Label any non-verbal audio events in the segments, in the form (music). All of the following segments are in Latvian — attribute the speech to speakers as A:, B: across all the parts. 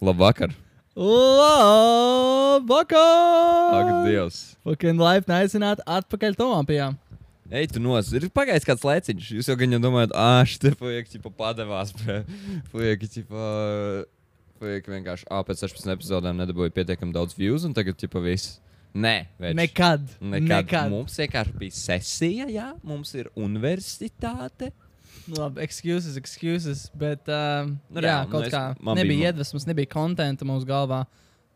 A: Labvakar!
B: Labvakar!
A: Ak, Dievs!
B: Fucking laipni aicināt atpakaļ Tomāpijā.
A: Ej, tu nos! Ir pagājis kāds laiciņš. Jūs jau gan jau domājat, ah, šitie puiši ķipa padevās. Puiši ķipa. Puiši vienkārši, ah, pēc 16 epizodēm nedabūja pietiekami daudz views un tagad ķipa viss. Nē, več.
B: Nekad.
A: Nekad.
B: Nekad.
A: Mums vienkārši bija sesija, jā, mums ir universitāte.
B: Labi, excuses, excuses. Bet, uh,
A: Nu,
B: nu, jā,
A: nu,
B: kaut
A: es-
B: kā
A: bija
B: nebija
A: mo-
B: iedvesmas, nebija kontenta mūsu galvā.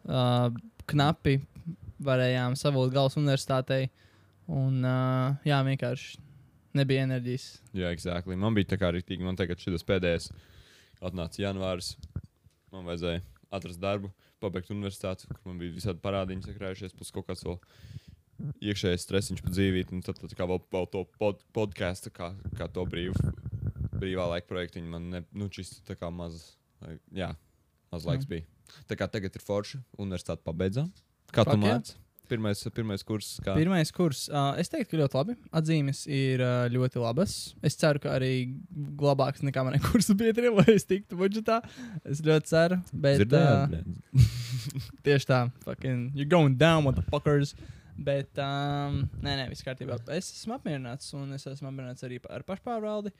B: Uh, knapi varējām savot galvas universitātei. Un, uh, jā, vienkārši nebija enerģijas.
A: Jā, exactly. Man bija tā kā rīktīgi, man tagad šis pēdējais atnāca janvāris. Man vajadzēja atrast darbu, pabeigt universitāti, kur man bija visādi parādiņi sakrājušies, plus kaut kāds vēl iekšējais stresiņš pa dzīvību, un tad, tad kā vēl, vēl to pod, podkāstu, kā, kā to brīvu, brīvā laika projektiņu, man ne, nu, šis tā kā maz, jā, maz laiks
B: Mm.
A: bija. Tā kā tagad ir forši, universitāti pabeidzām. Kā tu
B: Fuck yeah.
A: māc? Pirmais, pirmais kurs, kā
B: Pirmais kurs, uh, es teiktu, ka ļoti labi. Atzīmes ir uh, ļoti labas. Es ceru, ka arī labāks nekā manai (laughs) kursu biedriem, lai es tiktu budžetā. Es ļoti ceru. Bet,
A: dzirdējāt?
B: uh, (laughs) tieši tā, fucking, you're going down with the fuckers. Bet, um, nē, nē, viss kārtībā. Es esmu apmierināts, un es esmu apmierināts arī ar pašpārvaldi.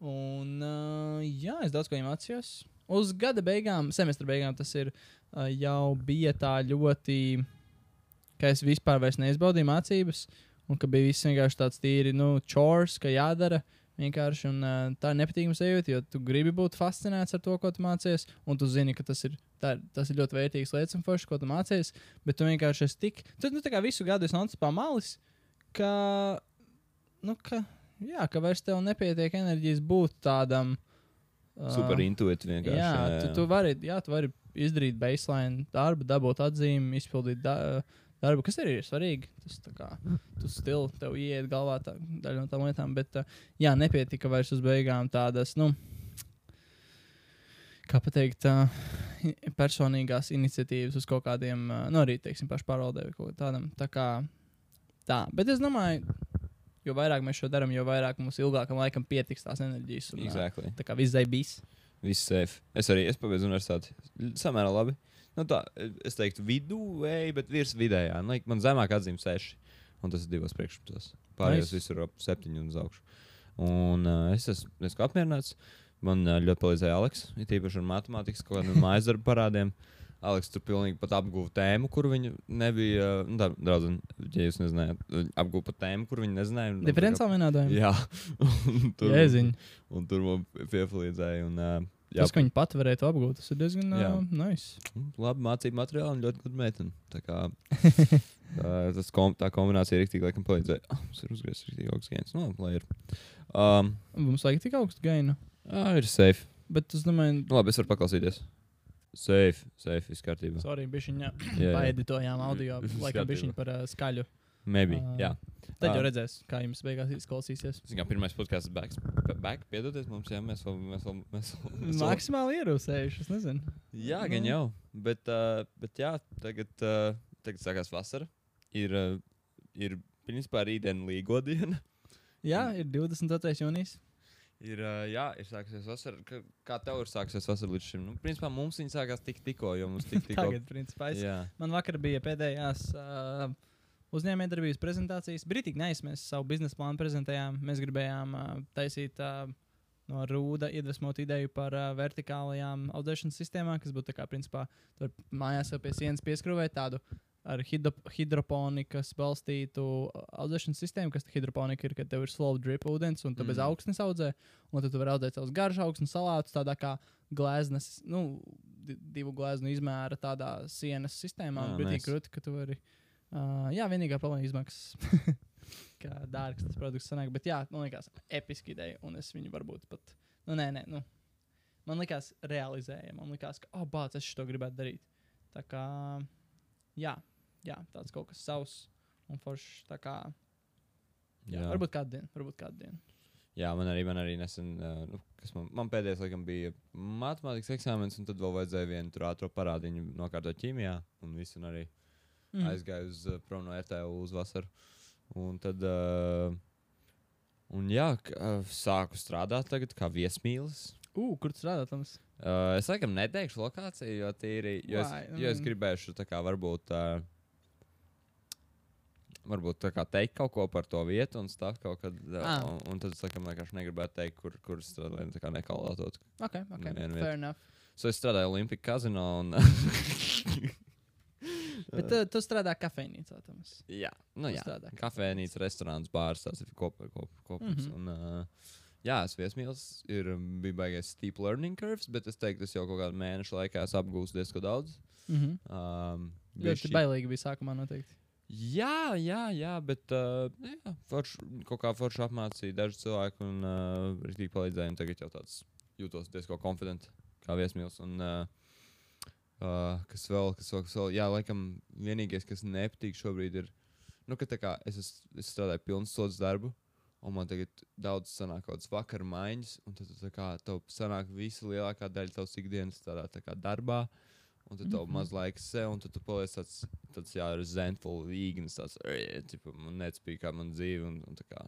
B: Un, uh, jā, es daudz ko iemācījos. Uz gada beigām, semestra beigām, tas ir uh, jau bija tā ļoti, ka es vispār neizbaudīju mācības, un ka bija viss vienkārši tāds tīri, nu, chores, ka jādara. Vienkārši, un, uh, tā ir nepatīkama sajūta, jo tu gribi būt fascinēts ar to, ko tu mācies, un tu zini, ka tas ir, tā, tas ir ļoti vērtīgs lietas un foršs, ko tu mācies. Bet tu vienkārši esi tik. Tu nu, tā kā visu gadu esi nācis pamalis, ka. Nu, ka, jā, ka vairs tev nepietiek enerģijas būt tādam. ā,
A: Super intuitīvi vienkārši.
B: Jā, tu, tu vari, jā, tu vari izdarīt baseline darbu, dabūt atzīmi, izpildīt da darbu, kas arī ir svarīgi. Tas kā tu stili, tev ieiet galvā tā, daļa no tām lietām, bet uh, jā, nepietika vairs uz beigām tādas, nu, kā pateikt, uh, personīgās iniciatīvas uz kaut kādiem, uh, nu, arī, teiksim, pašpārvaldē vai kaut kā tādam. Tā kā tā, bet es domāju, jo vairāk mēs šo darām, jo vairāk mums ilgākam laikam pietiks tās enerģijas. Un, uh,
A: Exactly.
B: Tā kā viss bijis.
A: Viss safe. Es arī es pabeidzu universitāti. Samērā labi. Nu, tā, es teiktu, vidū, ej, bet virs vidējā. Nu, like, man zemāk atzīme seši. Un tas ir divos priekšmetos. Pārējos
B: Nice.
A: visur ap septiņu un uz augšu. Un uh, es esmu es esmu apmierināts. Man uh, ļoti palīdzēja Aleks. Ir tīpaši ar matemātikas kaut kādiem (laughs) mājas darbu parādiem. Aleks tur pilnīgi pat apguva tēmu, kur viņa nebija. Nu, tā, draudzene, ja jūs nezinājāt, apguva pat tēmu, kur viņa nezināja.
B: Diferenciāli vienādojumi.
A: Jā, (laughs) un tur,
B: Jēziņ.
A: un tur man piepalīdzēja. Un, uh, jā,
B: Tas, ka viņi pat varēja to apgūt, tas ir diezgan
A: Jā.
B: uh, nice.
A: labi mācību materiāli un ļoti gudra meitene. Tā kā (laughs) tā, kom, tā kombinācija rīktīgi laikam palīdzēja. Ah, mums ir uzgājis rīktīgi augsts gains. Nu, labi, lai ir. Um,
B: Mums vajag tik augstu gainu.
A: ah, ir safe.
B: Bet es domāju,
A: Nu, labi, es varu paklausīties. Safe, safe, viss kārtībā.
B: sorry, bišķiņā
A: Jā, jā.
B: paeditojām audio. Laikam bišķiņ par uh, skaļu.
A: Maybe,
B: Ā.
A: jā.
B: Tad jau redzēs, kā jums beigās izklausīsies.
A: Zin kā pirmais podkāsts back, back, piedodies mums, jā, mēs vēl, mēs vēl, mēs vēl, mēs vēl.
B: Maksimāli ierūsējuši, es nezinu.
A: Jā, gan
B: Nu.
A: jau. Bet, uh, bet jā, tagad, uh, tagad sākās vasara. Ir, uh, ir principā rītdiena līgo diena.
B: Jā, ir 22. jūnijas.
A: Ir, jā, ir sākusies vasara. Kā, tev ir sākusies vasara līdz šim? Nu, principā mums viņa sākās tik tikko, jo mums tik (laughs) tikko.
B: Tagad, principā, es,
A: jā,
B: man vakar bija pēdējās uh, uzņēmējdarbības prezentācijas. Britīgi neis, mēs savu biznesa plānu prezentējām. Mēs gribējām uh, taisīt uh, no rūda iedvesmot ideju par uh, vertikālajām audzēšanas sistēmām, kas būtu tā kā, principā, tur mājās jau pie sienas pieskrūvēt tādu ar hidro, hidroponikas balstītu audzēšanas sistēmu, kas hidroponika ir, kad tev ir slow drip ūdens un tu mm. bez augsnes audzē, un tad tu vari audzēt savus garšas augsnes salātus tādā kā gleznas, nu, di- divu gleznu izmēra tādā sienas sistēmā.
A: Ah,
B: Ah, tik grūti, ka tu vari. Uh, jā, vienīgā problēma ir izmaksas. (laughs) kā dārgs tas produkts sanāk, bet jā, man liekas, episki ideja, un es viņu varbūt pat, nu, nē, nē, nu, man liekas, realizēja. Man liekas, ka, oh, bāc, es šo gribētu darīt. Tā kā, jā, jā tāds kaut kas savs un foršs. Kā, jā, jā. varbūt kādu dienu, varbūt kādu dienu.
A: jā, man arī, man arī nesen, uh, nu, kas man, man pēdējais, laikam, bija matemātikas eksāmenis, un tad vēl vajadzēja vienu tur ātrā parādiņu nokārtot ķīmijā, un viss, un arī
B: Mm.
A: aizgāju uz uh, prom no RTU uz vasaru. Un tad, uh, un jā, uh, sāku strādāt tagad kā viesmīlis.
B: Ugh, kur tu strādā? Toms?
A: Uh, es laikam neteikšu lokāciju, jo, tīri, jo, es,
B: Why? I
A: jo es
B: mean-
A: gribēšu tā kā varbūt. Uh, Varbūt tā kā teikt kaut ko par to vietu un stāst kaut kad.
B: Ah.
A: un, un tad es laikam vienkārši negribētu teikt, kur, kur strādāju. Tā kā nekalātot.
B: Ok, ok.
A: Nevienu
B: Fair enough.
A: So es strādāju Olimpiskā kazino un. (laughs) (laughs)
B: Bet uh, tu strādā kafejnīcā. Toms.
A: jā, nu
B: Tu
A: jā. Kafejnīca, restorāns, bārs, tas ir kopā. Kop, kop, mm. -hmm. un, uh, jā, es viesmīlis ir um, bija baigais steep learning curves, bet es teiktu, es jau kaut kādu mēnešu laikā esmu apgūstis diezgan daudz.
B: Mm -hmm.
A: Um,
B: Ļoti
A: bišķi-
B: bailīgi bija sākumā noteikti.
A: Jā, jā, jā, bet uh, jā, forš, kaut kā forši apmācīja daži cilvēki un uh, rītīgi palīdzēja. Tagad jau tāds jūtos diezgan konfidents kā viesmīlis. Un, uh, uh, kas vēl, kas vēl, kas vēl, jā, laikam vienīgais, kas nepatīk šobrīd ir, nu, ka kā es, es, es strādāju pilnu slodzes darbu. Un man tagad daudz sanāk kaut kādas vakar maiņas, un tad tā kā tev sanāk visa lielākā daļa tavas ikdienas tādā tā kā darbā. Un tad tev
B: Mhm.
A: maz laika sev, un tad tu paliec tāds, tāds jā, resentful, īgnis, tāds, "Ej, tipa, man nespīd kā man dzīve, un, un tā kā.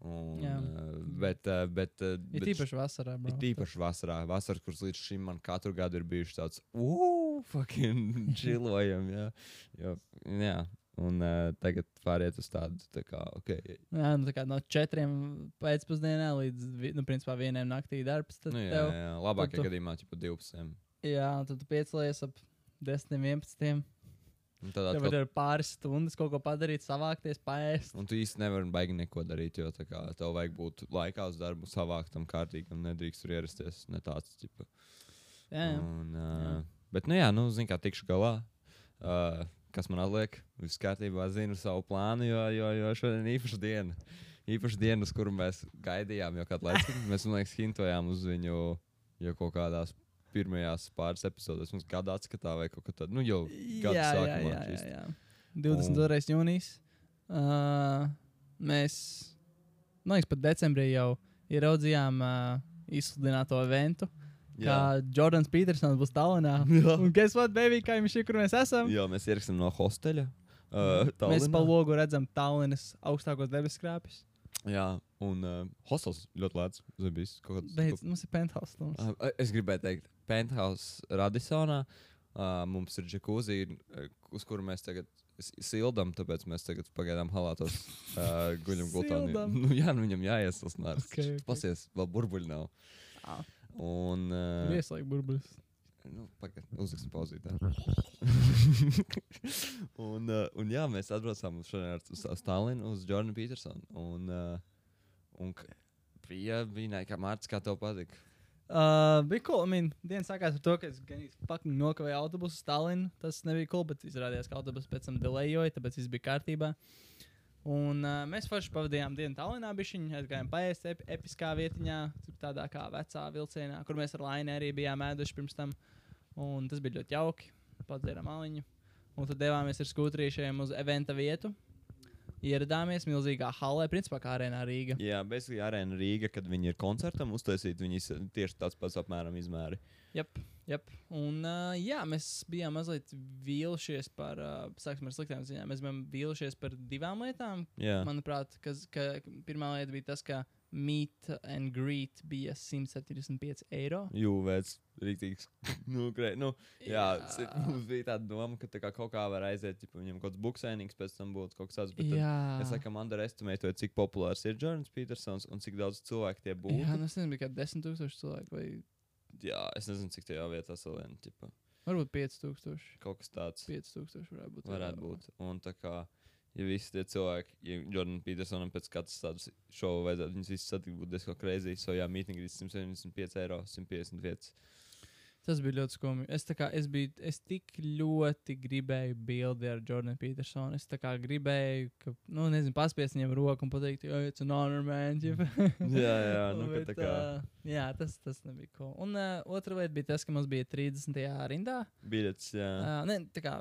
A: Un,
B: Jā.
A: uh, bet, uh, bet,
B: Ir
A: bet
B: tīpaši vasarā. Bro.
A: Ir tīpaši vasarā, vasarā, kuras līdz šim man katru gadu ir bijušas tāds, ugh, fucking (laughs) chillojam, jā. Jo, jā. Un uh, tagad pāriet uz tādu, tā kā, ok,
B: Jā, nu, tā kā no četriem pēcpusdienā līdz nu, principā, vienai naktī darbs. Tad
A: nu, jā,
B: tev,
A: jā, labākajā
B: tu-
A: gadījumā, tipo 12.
B: Jā, tad tu piecelies ap 10, 11.
A: Un tad atkal
B: ir pāris stundas kaut ko padarīt, savākties, paēst.
A: Un tu īsti nevari baigi neko darīt, jo kā, tev vajag būt laikā uz darbu, savāktam kārtīgi un nedrīkst tur ierasties. Ne tāds, tipa.
B: Jā, jā.
A: Un, uh,
B: Jā.
A: bet, nu jā, nu, zini, kā tikšu galā. Uh, kas man atliek? Viss kārtībā, zinu savu plānu, jo, jo, jo šodien ir īpaša diena. Īpaša diena, uz kuru mēs gaidījām jau kādu laiku. (laughs) Mēs, man liekas, hintojām uz viņu jau kaut kādās pirmajās pāris epizodēs. Mums gada atskatā vai kaut kā tāda, nu jau gada
B: jā, jā,
A: sākumā.
B: jā,
A: čist.
B: jā, jā. 22. jūnijas. Uh, mēs, man liekas, pat decembrī jau ieraudzījām uh, izsludināto eventu.
A: Jā.
B: Kā Jordans Petersons būs. (laughs)
A: Jā.
B: Un guess what, baby, kā viņš ir, kur mēs esam?
A: Jā, mēs ierakstām no hosteļa. Uh,
B: mēs
A: Tallinā.
B: pa logu redzam Tallinas augstākos debesu krāpes.
A: Jā, un uh, hostels ļoti lēts. Zibis, kaut kāds,
B: Beidz, mums ir penthouse.
A: Uh, es gribēju teikt, Penthouse Radisonā uh, mums ir jacuzzi, uz kuru mēs tagad s- sildam, tāpēc mēs tagad pagaidām halātos uh, guļam gultā.
B: Sildam?
A: Nu, jā, nu viņam jāieslas nārs.
B: Okay, okay.
A: Pasies, vēl burbuļi nav.
B: Ah.
A: Un, uh,
B: Vieslēgt burbuļus.
A: nu, uzliksim pauzītē. (laughs) un, uh, un jā, mēs atbraucām uz ar uz, Jordanu Petersonu. Un, uh, un bija, bija ne, kā Mārcis, kā tev patika.
B: Uh, bija cool. I mean, diena sākās ar to, ka es gan īsti nokavēju autobusu uz Stallinu. Tas nebija cool, bet izrādījās, ka autobusu pēc tam delayoja, tāpēc viss bija kārtībā. Un uh, mēs forši pavadījām dienu Tallinā, bišķiņā, aizgājām paēst ep episkā vietiņā, tādā kā vecā vilcienā, kur mēs ar Lainu arī bijām ēduši pirms tam. Un tas bija ļoti jauki. Padzērām aliņu. Un tad devāmies ar skūtrīšiem uz eventa vietu. Ieradāmies milzīgā halē, principā kā arēnā Rīga.
A: Jā, bezsakā arēna Rīga, kad viņi ir koncertam uztaisīti, viņi ir tieši tāds pats apmēram izmēri.
B: Jep, jep. Un uh, jā, mēs bijām mazliet vīlušies par, uh, sāksim ar sliktām ziņām. Mēs bijām vīlušies par divām lietām.
A: Jā,
B: Manuprāt, kas, ka pirmā lieta bija tas, ka meet and greet bija 175 eiro.
A: jūvēts, rītīgs. (laughs) nu, grē, nu, jā, s- mums bija tāda doma, ka tā kā kaut kā var aiziet, ja viņam kaut kāds buksēnīgs pēc tam būtu kaut kas tāds. Bet tad
B: jā.
A: es laikam underestimēju, cik populārs ir Jordans Petersons un cik daudz cilvēku tie būtu.
B: jā, nu es nezinu, kā 10 tūkstoši cilvēku vai
A: Jā, es nezinu, cik tajā vietā salien, tipa,
B: varbūt 5 tūkstoši.
A: kaut kas tāds
B: 5 tūkstoši varētu būt.
A: varētu būt. Un tā kā, ja visi tie cilvēki, ja Jordan Petersonam pēc katras tādas šovu vajadzētu viņus visus satikt, būtu diezgan crazy. So, jā, mītīgi ir 175 eiro, 155.
B: Tas bija ļoti skumji. Es, kā, es, biju, es tik ļoti gribēju bildi ar Jordanu Petersonu. Es kā gribēju, ka, nu, nezinu, paspiest viņam roku un pateikt, oh, it's an honor, man. ģip. (laughs)
A: Jā, jā, nu,
B: Bet,
A: tā kā
B: ā, jā, tas, tas nebija cool. Un uh, otra lieta bija tas, ka mums bija 30. rindā.
A: biļets, jā.
B: Uh, ne, tā kā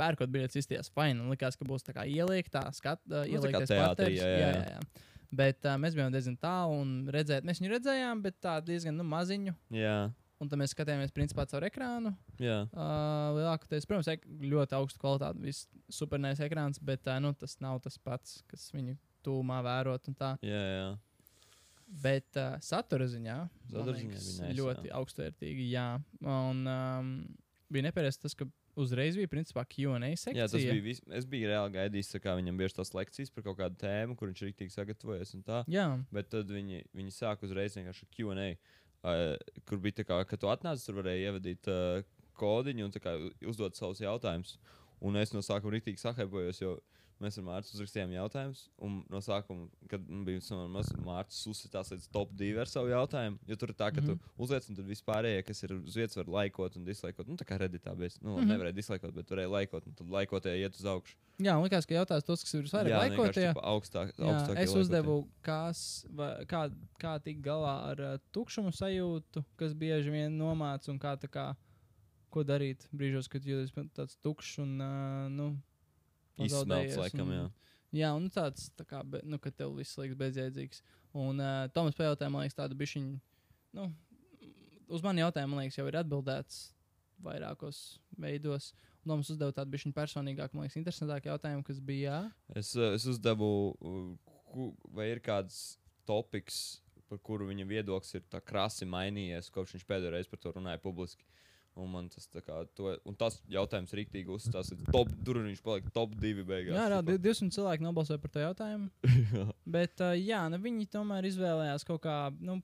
B: pērkot biļetes izties fine. Un likās, ka būs tā kā ieliktā, skat, uh,
A: Nu, tā kā
B: ieliektais
A: teātrī, jā, jā,
B: jā,
A: jā.
B: Bet uh, mēs bijām diezgan tālu un redzēt, mēs viņu redzējām, bet tā diezgan nu, maziņu.
A: Jā,
B: Un tad mēs skatījāmies principā caur ekrānu.
A: jā.
B: Uh, lielākoties, protams, ek ļoti augsta kvalitāte, viss supernais ekrāns, bet uh, nu, tas nav tas pats, kas viņu tūmā vērot. un tā.
A: jā, jā.
B: Bet uh, satura ziņā,
A: Satura ziņā
B: liekas,
A: nice,
B: ļoti
A: jā.
B: augstvērtīgi. Jā, un um, bija neparasts tas, ka uzreiz bija principā QA sekcija.
A: Jā, tas bija. Vis... Es biju reāli gaidījis, kā viņam bieži tās lekcijas par kaut kādu tēmu, kur viņš ir rīktīgi sagatavojies.
B: Jā,
A: Bet tad viņi, viņi sāk uzreiz vienkārši QA, uh, kur bija tā, kā, ka tu atnāc, tur varēja ievadīt uh, kodiņu un kā uzdot savus jautājumus. Un es no sākuma rīktīgi sahaipojos, jo mēs ar Mārtu uzrakstījām jautājumus. Un no sākuma, kad bija Mārcis uzsitās līdz top 2 ar savu jautājumu. Jo tur ir tā, ka mm
B: Mhm.
A: -hmm. tu uzliec, un tad vispārējie, kas ir uz vietas, var laikot un dislaikot. Nu, tā kā redītā bija. Nu, mm
B: Mhm.
A: -hmm. nevarēja dislaikot, bet varēja laikot, un tad laikotie iet uz augšu.
B: jā un likās, ka jautās tos, kas ir visvairāk laikotie.
A: tipa, augstāk,
B: Jā,
A: augstāk
B: es uzdevu, kas, va, kā, kā tikt galā ar uh, tukšumu sajūtu, kas bieži vien nomāca un kā, tā kā, ko darīt brīžos, kad jūties tāds tukšs un uh, nu,
A: Izsmelts, laikam,
B: un-
A: jā.
B: Jā, un tāds, tā kā, be, nu, ka tev viss liekas bezjēdzīgs. Un uh, Tomas pajautāja, man liekas, tādu bišķiņu, nu, uz mani jautājumu, man liekas, jau ir atbildēts vairākos veidos. Un Tomas uzdeva tādu bišķiņu personīgāku, man liekas, interesantāku jautājumu, kas bija, jā.
A: Es, uh, es uzdevu, uh, vai ir kāds topiks, par kuru viņa viedoklis ir krasi mainījies, kopš viņš pēdējo reizi par to runāja publiski. Un, man tas, tā kā, to, un tas jautājums rīktīgi uzstāsta. Top, tur viņš palika top 2 beigās.
B: Jā, jā,
A: tipa.
B: 200 cilvēki nobalsoja par to jautājumu. (laughs) Bet, uh, jā, nu, viņi tomēr izvēlējās kaut kā, nu,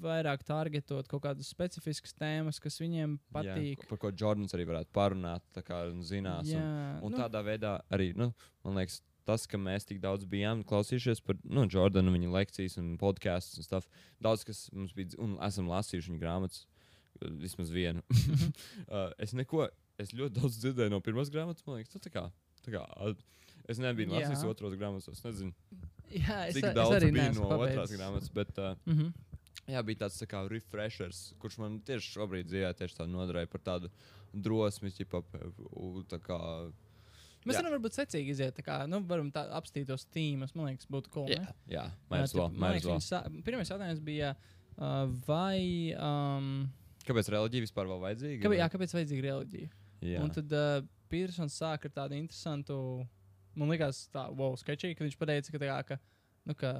B: vairāk targetot kaut kādas specifiskas tēmas, kas viņiem patīk.
A: Jā, par ko Jordans arī varētu parunāt, tā kā un zinās. Un,
B: Jā,
A: un
B: nu,
A: tādā veidā arī, nu, man liekas, tas, ka mēs tik daudz bijām klausījušies par nu, Jordanu, viņa lekcijas un podkāstus un stuff. Daudz, kas mums bija, un esam lasījuši viņa grāmatas, vismaz vienu. (laughs) Uh, es neko, es ļoti daudz dzirdēju no pirmās grāmatas, man liekas, tā kā. Tā kā es nebiju lasījis otros grāmatas, es nezinu,
B: jā, es,
A: cik
B: es
A: daudz
B: arī
A: bija
B: neesmu
A: no otrās
B: pabeidzis.
A: grāmatas. Bet, uh,
B: Mm -hmm.
A: Jā, bija tāds tā kā refreshers, kurš man tieši šobrīd dzīvē tieši tā noderēja par tādu drosmi, ķipa, p- tā kā.
B: Mēs
A: Jā.
B: varam varbūt secīgi iziet, kā, nu, varam tā apstīt tos tīmas, man liekas, būtu cool.
A: Jā, jā,
B: viņi sā- Pirmais jautājums bija, uh, vai, um,
A: Kāpēc reliģija vispār vēl vajadzīga?
B: kāpēc, jā, kāpēc vajadzīga reliģija?
A: jā.
B: Un tad uh, Petersons sāka ar tādu interesantu, man liekas, tā, wow, sketčīgi, ka viņš pateica, ka, tā kā, ka, nu, ka,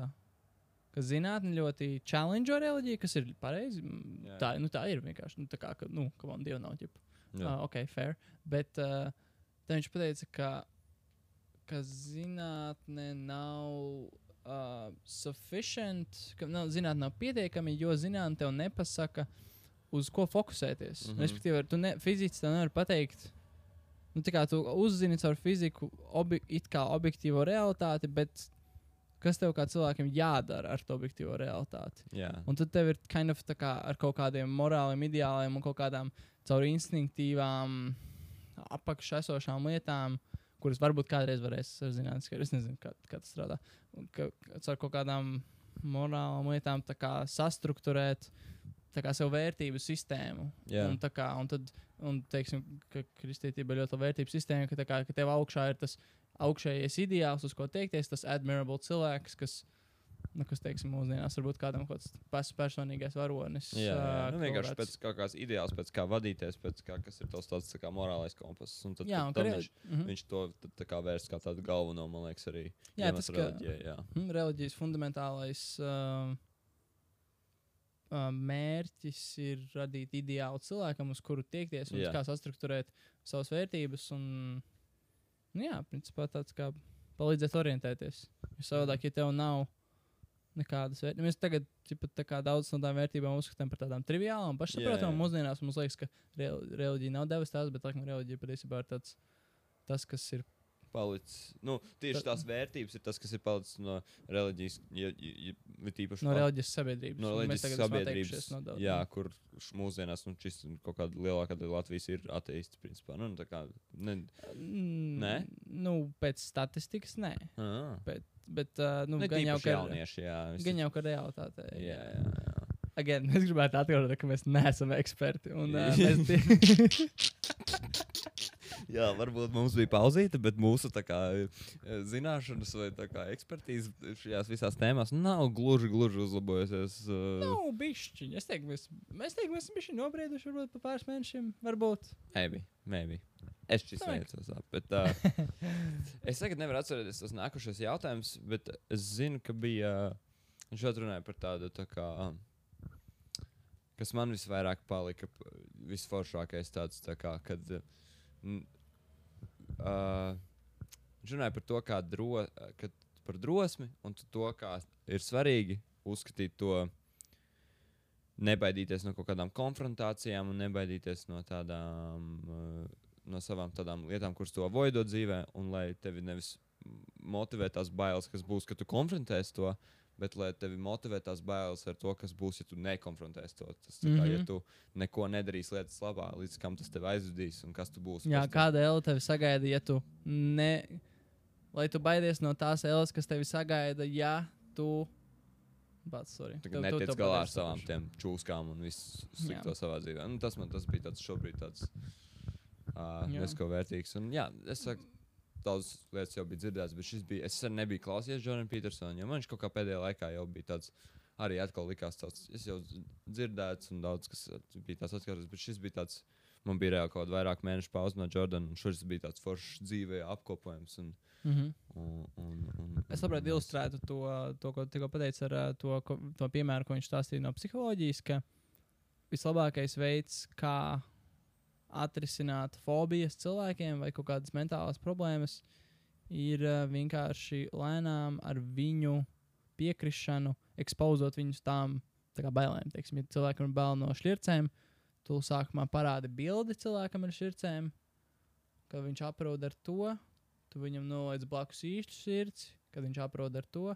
B: ka zinātnē ļoti challenge reliģiju, kas ir pareizi.
A: Jā.
B: Tā, nu, tā ir vienkārši, nu, tā kā, ka, nu, ka man dievu nav ķipa.
A: jā.
B: Uh, ok, fair. Bet uh, tad viņš teica, ka, ka zinātnē nav uh, sufficient, ka nav, zinātnē nav pietiekami, jo zinātnē tev nepasaka, uz ko fokusēties. Mm. -hmm. Respektīvi, tu ne, fiziski tev nevar pateikt. Nu, tā kā tu uzzini caur fiziku, obi, it kā objektīvo realitāti, bet kas tev kā cilvēkam jādara ar to objektīvo realitāti?
A: jā.
B: Un tad tev ir kind of kā ar kaut kādiem morāliem ideāliem un kaut kādām caur instinktīvām, apakšā esošām lietām, kuras varbūt kādreiz varēs zināt, ka es nezinu, kā, kā tas strādā. Un Ka, ka, caur kaut kādām morālām lietām tā kā sastruktūrēt kā savu vērtību sistēmu.
A: Jā.
B: Un, tā kā, un tad, un, teiksim, ka kristietība ir ļoti laba vērtību sistēma, ka, kā, ka tev augšā ir tas augšējais ideāls, uz ko tiekties, tas admirable cilvēks, kas, nu, kas teiksim, mūsdienās varbūt kādam kaut kāds personīgais varonis.
A: Jā, jā. Nu, vienkārši
B: kāds-
A: pēc kaut kādas ideāls, pēc kā vadīties, pēc kā, kas ir tos tāds tā kā morālais kompass. Un tad,
B: Jā,
A: tad,
B: un
A: tad
B: ka
A: viņš,
B: re- mhm.
A: viņš to tad tā kā vērst kā tādu galveno, man liekas, arī.
B: Jā, tas,
A: reliģijai, jā.
B: mm, reliģijas fundamentālais um, mērķis ir radīt ideālu cilvēkam, uz kuru tiekties un kā sastruktūrēt savas vērtības. Un, nu, jā, principā tāds kā palīdzēt orientēties. Jo savādāk, ja tev nav nekādas vērtības, mēs tagad ķipa, daudz no tām vērtībām uzskatām par tādām triviālām, pašsaprotamām. Mūsdienās mums liekas, ka re reliģija nav devusi tās, bet laikam reliģija patiesībā ir tāds, tas, kas ir
A: Palicis. Nu, tieši tās vērtības ir tas, kas ir palicis no reliģijas, ja, ja, ja, tīpaši
B: no reliģijas sabiedrības.
A: no reliģijas sabiedrības.
B: no daudz.
A: jā, kur mūsdienās nu, šis kaut kāda lielākā daļa Latvijas ir ateisti. Principā. Nu, tā kā, ne, Nē?
B: Nu, pēc statistikas, nē.
A: ah,
B: Bet, bet uh, nu,
A: ne
B: gan jau, ka,
A: jaunieši. Jā,
B: gan jau, ka realitātē.
A: jā, jā, jā.
B: Again, (laughs) mēs gribētu atgādināt, ka mēs neesam eksperti. Un, uh, (laughs) mēs tie... (laughs)
A: Jā, varbūt mums bija pauzīte, bet mūsu kā, e, zināšanas vai kā, ekspertīze šajās visās tēmās nav gluži, gluži uzlabojusies. Uh,
B: nu, bišķiņi. Es teiktu, mēs, mēs teiktu, mēs esam bišķiņi nobrieduši varbūt pa pāris mēnešiem. Varbūt.
A: maybe, maybe. Es šis veicos, bet uh, (laughs) es tagad nevaru atcerēties tos nākošos jautājumus, bet es zinu, ka bija Viņš šeit runāja par tādu, tā kā, um, kas man visvairāk palika, visforšākais tāds, tā kā, kad, uh, viņš runāja par to, kā dro, kad, par drosmi un to, kā ir svarīgi uzskatīt to, nebaidīties no kaut kādām konfrontācijām un nebaidīties no tādām, uh, no savām tādām lietām, kuras tu avoidot dzīvē, un lai tevi nevis motivē tās bailes, kas būs, kad tu konfrontēsi to, bet lai tevi motivē tās bailes ar to, kas būs, ja tu nekonfrontēsi to. Tas kā, mm -hmm. ja
B: Mhm.
A: tu neko nedarīsi lietas labā, līdz kam tas tevi aizvedīs un kas tu būsi.
B: Jā, kāda ele tevi sagaida, ja tu ne. Lai tu baidies no tās elas, kas tevi sagaida, ja tu. Bats, sorry.
A: Tā
B: Tu-
A: kā
B: tu-
A: netiec
B: tu
A: galā ar savām tiem čūskām un visu
B: Jā.
A: slikto savā dzīvē. Nu, tas man tas bija tāds šobrīd tāds uh,
B: Jā.
A: nesko vērtīgs. Un, jā, es saku, daudz lietas jau bija dzirdētas, bet šis bija, es sen nebiju klausījies Jordan Petersona, jo man viņš kaut kā pēdējā laikā jau bija tāds, arī atkal likās tāds, es jau dzirdēts un daudz kas bija tāds atkārtots, bet šis bija tāds, man bija reāli kaut kāda vairāk mēnešu pauze no Jordana, un šis bija tāds foršs dzīvē apkopojums. Un,
B: Mhm.
A: un, un, un,
B: Es labprāt ilustrētu to, to ko tikko pateicu ar ā, to, ko, to piemēru, ko viņš stāstīja no psiholoģijas, ka vislabākais veids, kā atrisināt fobijas cilvēkiem vai kaut kādas mentālas problēmas, ir ā, vienkārši lēnām ar viņu piekrišanu, ekspozot viņus tām tā bailēm. Teiksim, ja cilvēkam ir bail no šķircēm, tu sākumā parādi bildi cilvēkam ar šķircēm, kad viņš aprod ar to, tu viņam noliec blakus īstu sirds, kad viņš aprod ar to,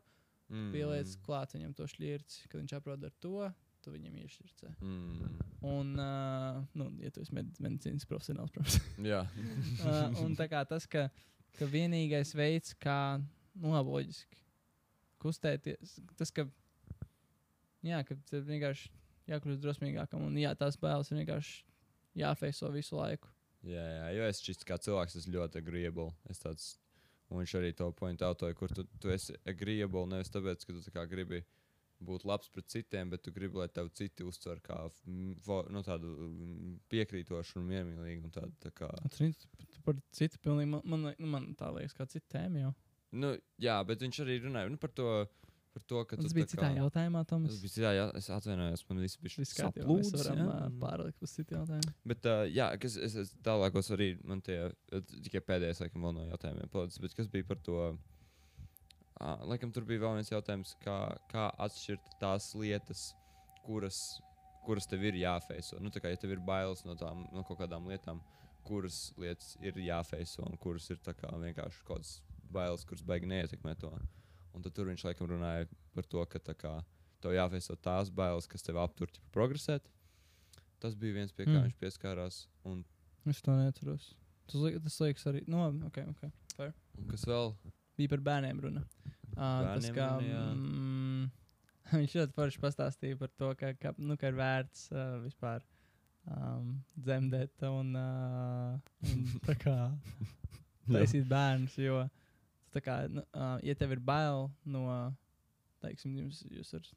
A: mm,
B: pieliec klāt viņam to šķirci, kad viņš aprod ar to, tu viņam iešķircē.
A: Mm,
B: Un, uh, nu, ja tu esi med medicīnas profesionāls, protams. (laughs)
A: jā.
B: uh, un tā kā tas, ka, ka vienīgais veids, kā, nu, loģiski kustēties, tas, ka, jā, ka tev vienkārši jākļūst drosmīgākam, un jā, tās bailes ir vienkārši jāfeiso visu laiku.
A: Jā, jā, jo es šis kā cilvēks esmu ļoti agreeable. Es tāds, un viņš arī to point autoja, kur tu, tu esi agreeable nevis tāpēc, ka tu tā kā gribi būt labs pret citiem, bet tu gribi, lai tev citi uztver kā fo- nu, tādu piekrītošu un miermīlīgu. Un tādu, tā kā,
B: par citu pilnīgi, man, man, nu, man tā liekas, kā cita tēma jau.
A: nu, jā, bet viņš arī runāja nu, par to, par to ka
B: Tas
A: tu
B: bija
A: tā
B: citā
A: kā-
B: jautājumā, Tomas.
A: Tas bija citā, jā, es atvainojos, man viss bija
B: kārtībā, mēs varam
A: jā.
B: pārlikt uz citu jautājumu.
A: Bet, uh, jā, kas es, es tālākos arī man tie tikai pēdējais, laikam, vēl no jautājumiem palicis. Bet kas bija par to? Uh, laikam, tur bija vēl viens jautājums, kā, kā atšķirt tās lietas, kuras, kuras tev ir jāfeiso. Nu, tā kā ja tev ir bailes no, tām, no kaut kādām lietām, kuras lietas ir jāfeiso un kuras ir kā vienkārši kaut kādas bailes, kuras baigi neietekmē to. Un tad tur viņš laikam runāja par to, ka kā tev jāfeiso tās bailes, kas tev aptur ķipa, progresēt. Tas bija viens pie kā
B: Mm.
A: viņš pieskārās. Un,
B: Es to neatceros. Tas, li tas liekas arī. Nu, labi, ok, ok.
A: un kas vēl?
B: Bija par bērniem runa. Uh, tas, kā, mm, (laughs) viņš ļoti forši pastāstīja par to, ka, ka, nu, ka ir vērts uh, vispār um, dzemdēt un, uh, un (laughs) tā kā taisīt bērnus. Jo, tā kā, nu, uh, ja tev ir bail no, teiksim, jums, jūs ar,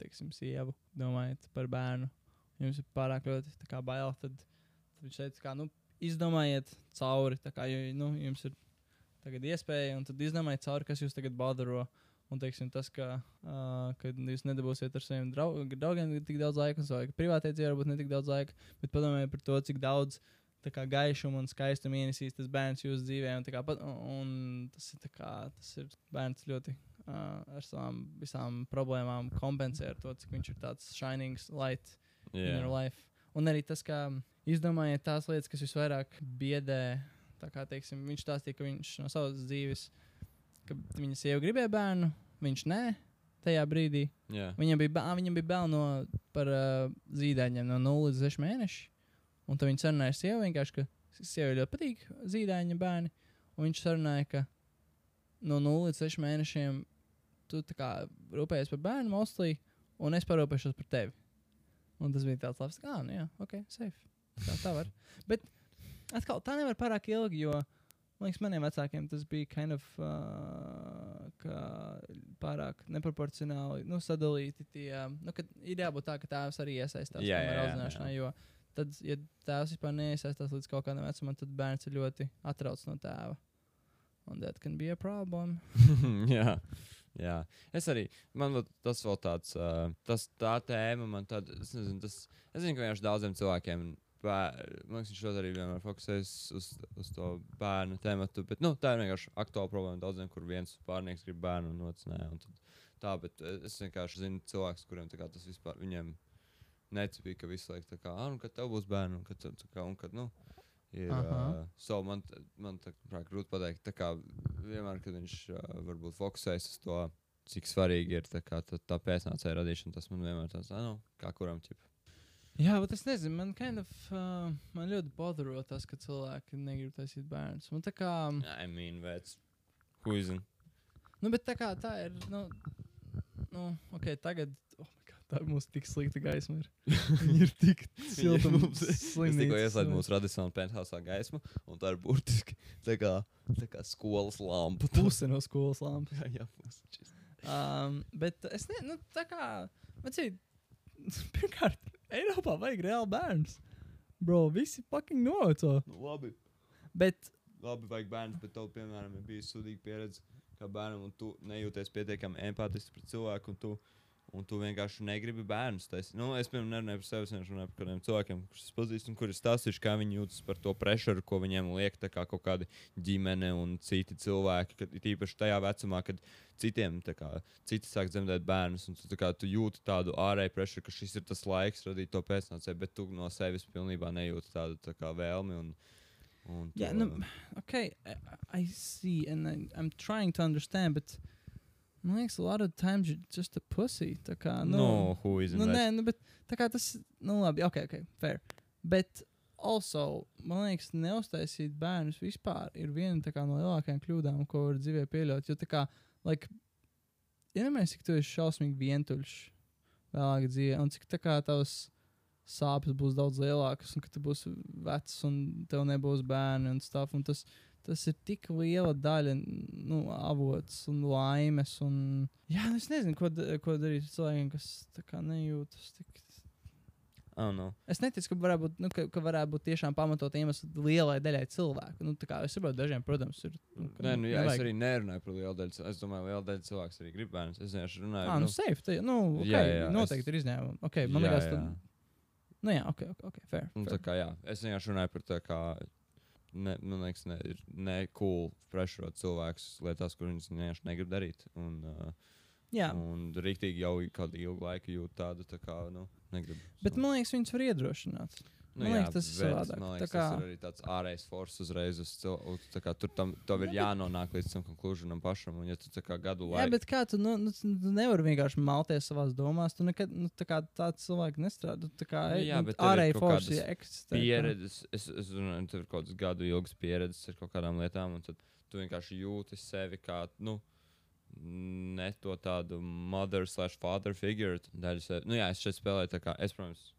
B: teiksim, sievu domājat par bērnu, jums ir pārāk ļoti kā bail, tad, tad viņš teica, kā, nu, izdomājiet cauri, kā, jo, nu, jums ir tagad iespēja, un tad izdomājiet cauri, kas jūs tagad badaro. Un teiksim, tas, ka, uh, ka jūs nedabūsiet ar saviem drau draugiem tik daudz laika, un savai privātajai dzīvē varbūt ne tik daudz laika, bet padomājiet par to, cik daudz kā, gaišumu un skaistumu ienesīs tas bērns jūsu dzīvē. Un, kā, pat- un tas ir, kā, tas ir bērns ļoti uh, ar savām visām problēmām kompensē ar to, cik viņš ir tāds shining light in your life. Un arī tas, kā izdomājiet tās lietas, kas visvairāk biedē. Tā kā teiksim, viņš stāstīja, ka viņš no savas dzīves, ka viņa sieva gribēja bērnu, viņš nē, tajā brīdī.
A: Jā.
B: Viņam bija, viņam bija bail no par uh, zīdaiņiem no 0 līdz 6 mēnešiem. Un tad viņš sarunāja ar sievu vienkārši, ka sievai ļoti patīk zīdaiņa bērni. Un viņš sarunāja, ka no 0 līdz 6 mēnešiem tu kā rūpējies par bērnu moslī, un es parūpēšos par tevi. Un tas bija tāds labs, kā, nu jā, ok, safe. Tā, tā var. Bet atkal tā nevar pārāk ilgi, jo man liekas, maniem vecākiem tas bija kind of uh, pārāk neproporcionāli nu, sadalīti. Tie, nu, ir jābūt tā, ka tēvs arī iesaistās
A: Jā, jā, jā,
B: audzināšanā. Jo tad, ja tēvs vispār neiesaistās līdz kaut kādam vecumam, tad bērns ir ļoti atrauc no tēva. Un that can be a problem. (laughs)
A: jā. Jā, es arī. Man tas vēl tāds, uh, tas tā tēma, man tāda, es nezinu, tas, es zinu, ka vienkārši daudziem cilvēkiem, bēr, man liekas, viņš arī vienmēr fokusējas uz, uz to bērnu tēmatu, bet, nu, tā ir vienkārši aktuāla problēma daudziem, kur viens pārnieks grib bērnu tad tā, bet eh, es vienkārši zinu cilvēkus, kuriem kā tas vispār, viņiem necipīja, ka visu laiku tā kā, ah, nu, kad tev būs bērni, un kad, tā kā, un kad, nu, ir,
B: Aha.
A: uh, so man, man tā kā grūti pateikt, tā kā vienmēr, kad viņš uh, varbūt fokusējas uz to, cik svarīgi ir tā, kā, tā, tā pēcnācēja radīšana, tas man vienmēr tāds, ah, nu, kā kuram ķip.
B: Jā, bet es nezinu, man, kind of, uh, man ļoti bodro tas, ka cilvēki negrib taisīt bērnus. Man tā kā,
A: I mean, vēc, huizin.
B: nu, bet tā kā tā ir, nu, nu ok, tagad, oh my god, tā mums tik slikta gaisma ir. (laughs) Viņi ir tik silti un
A: Es tikko ieslēdzu mūsu radīšanā penthouse gaismu, un tā ir burtiski tā kā, tā kā skolas lampa.
B: Puse no skolas lampas. (laughs)
A: jā, jā, puse.
B: Um, bet es nezinu, nu, tā kā, vecīt, (laughs) pirmkārt, Eiropā vajag reāli bērnus. Bro, visi fucking noveco.
A: Nu, labi.
B: Bet,
A: Labi, vajag bērnu, bet tev, piemēram, ir bijusi sudīga pieredze kā bērnam, un tu nejūties pietiekami empātiski pret cilvēku, un tu, un tu vienkārši negribi bērnus. Tas, nu, es, piemēram, nerunāju par sevi, es runāju par kādiem cilvēkiem, kurus pazīstu, un kuri stāstījuši, kā viņi jūtas par to pressuru, ko viņiem liek kā kaut kādi ģimene un citi cilvēki. Kad, īpaši tajā vecumā, kad citiem, kā, citi sāk dzemdēt bērnus, un tu, kā, tu jūti tādu ārēju pressuru, ka šis ir tas laiks radīt to pēcnācēju, bet tu no sevis pilnībā nejūti tādu tā kā vēlmi. Un, un
B: yeah,
A: to-
B: nu, okay, I, I see, and I, I'm trying to understand, but, man liekas, a lot of times you're just a pussy. Tā kā, nu,
A: No, who is
B: nu, nē, nu, bet tā kā tas, nu, labi, ok, ok, fair. Bet, also, man liekas, neuztaisīt bērnus vispār ir viena kā, no lielākajām kļūdām, ko var dzīvē pieļaut. Jo, tā kā, like, iedomājieties, cik tu esi šausmīgi vientuļš vēlāk dzīvē, un cik tā kā tavs sāpes būs daudz lielākas, un ka tu būsi vecs, un tev nebūs bērni un stuff. Un tas, tas ir tik liela daļa, nu, avots un laimes. Un, jā, nu, es nezinu, ko, ko darīt ar cilvēkiem, kas nejūtas tik.
A: Oh, no.
B: Es neticu, ka varētu būt, nu, ka, ka varētu būt tiešām pamatot iemesls lielai daļai cilvēku. Nu, es saprotu, dažiem, protams, ir. Nu,
A: Nē, nu, jā, es
B: nevajag-
A: arī nerunāju par lielu daļu. Es domāju, ka liela daļa cilvēku arī grib bērnus. Es vienkārši runāju
B: Ah, nu,
A: nu,
B: safe. Tā, nu, okay,
A: jā, jā,
B: noteikti
A: es-
B: ir izņēmumi. Okay, man
A: jā,
B: liekas,
A: jā.
B: ka. Nu, jā, ok, ok, okay fair. Fair.
A: kā, jā, es vienkārši runāju par tā, kā ne, man liekas, ne, ir ne cool prešerot cilvēkus lietās, kur viņas vienkārši negrib darīt. Un, uh,
B: Jā,
A: un rīktīgi jau kādu ilgu laiku jūt tādu, tā kā, nu, negribu.
B: bet man liekas, viņus var iedrošināt.
A: Nu,
B: man liekas, tas ir savādāk.
A: Man liekas,
B: kā-
A: tas ir arī tāds ārējs force uzreiz. Uz cil... uz, kā tur tam, ir
B: Jā, bet-
A: jānonāk līdz tam konkluzīvam pašam. Un, ja tu kā gadu
B: Jā,
A: laiku
B: bet kā tu, nu, nu, tu nevari vienkārši malties savā domās. Tu nekad nu, tā kā tāds cilvēks nestrādā. Tā kā
A: Nu, jā,
B: nu,
A: bet ir
B: ārēji
A: kādas
B: eksistē.
A: pieredzes, es, es runāju, tur ir kaut kādas gadu ilgas pieredzes ar kaut kādām lietām, un tad tu vienkārši jūti sevi kā, nu, ne to tādu mother slash father figure. Daļu. Nu, jā, es šeit spēlēju tā kā, es, protams,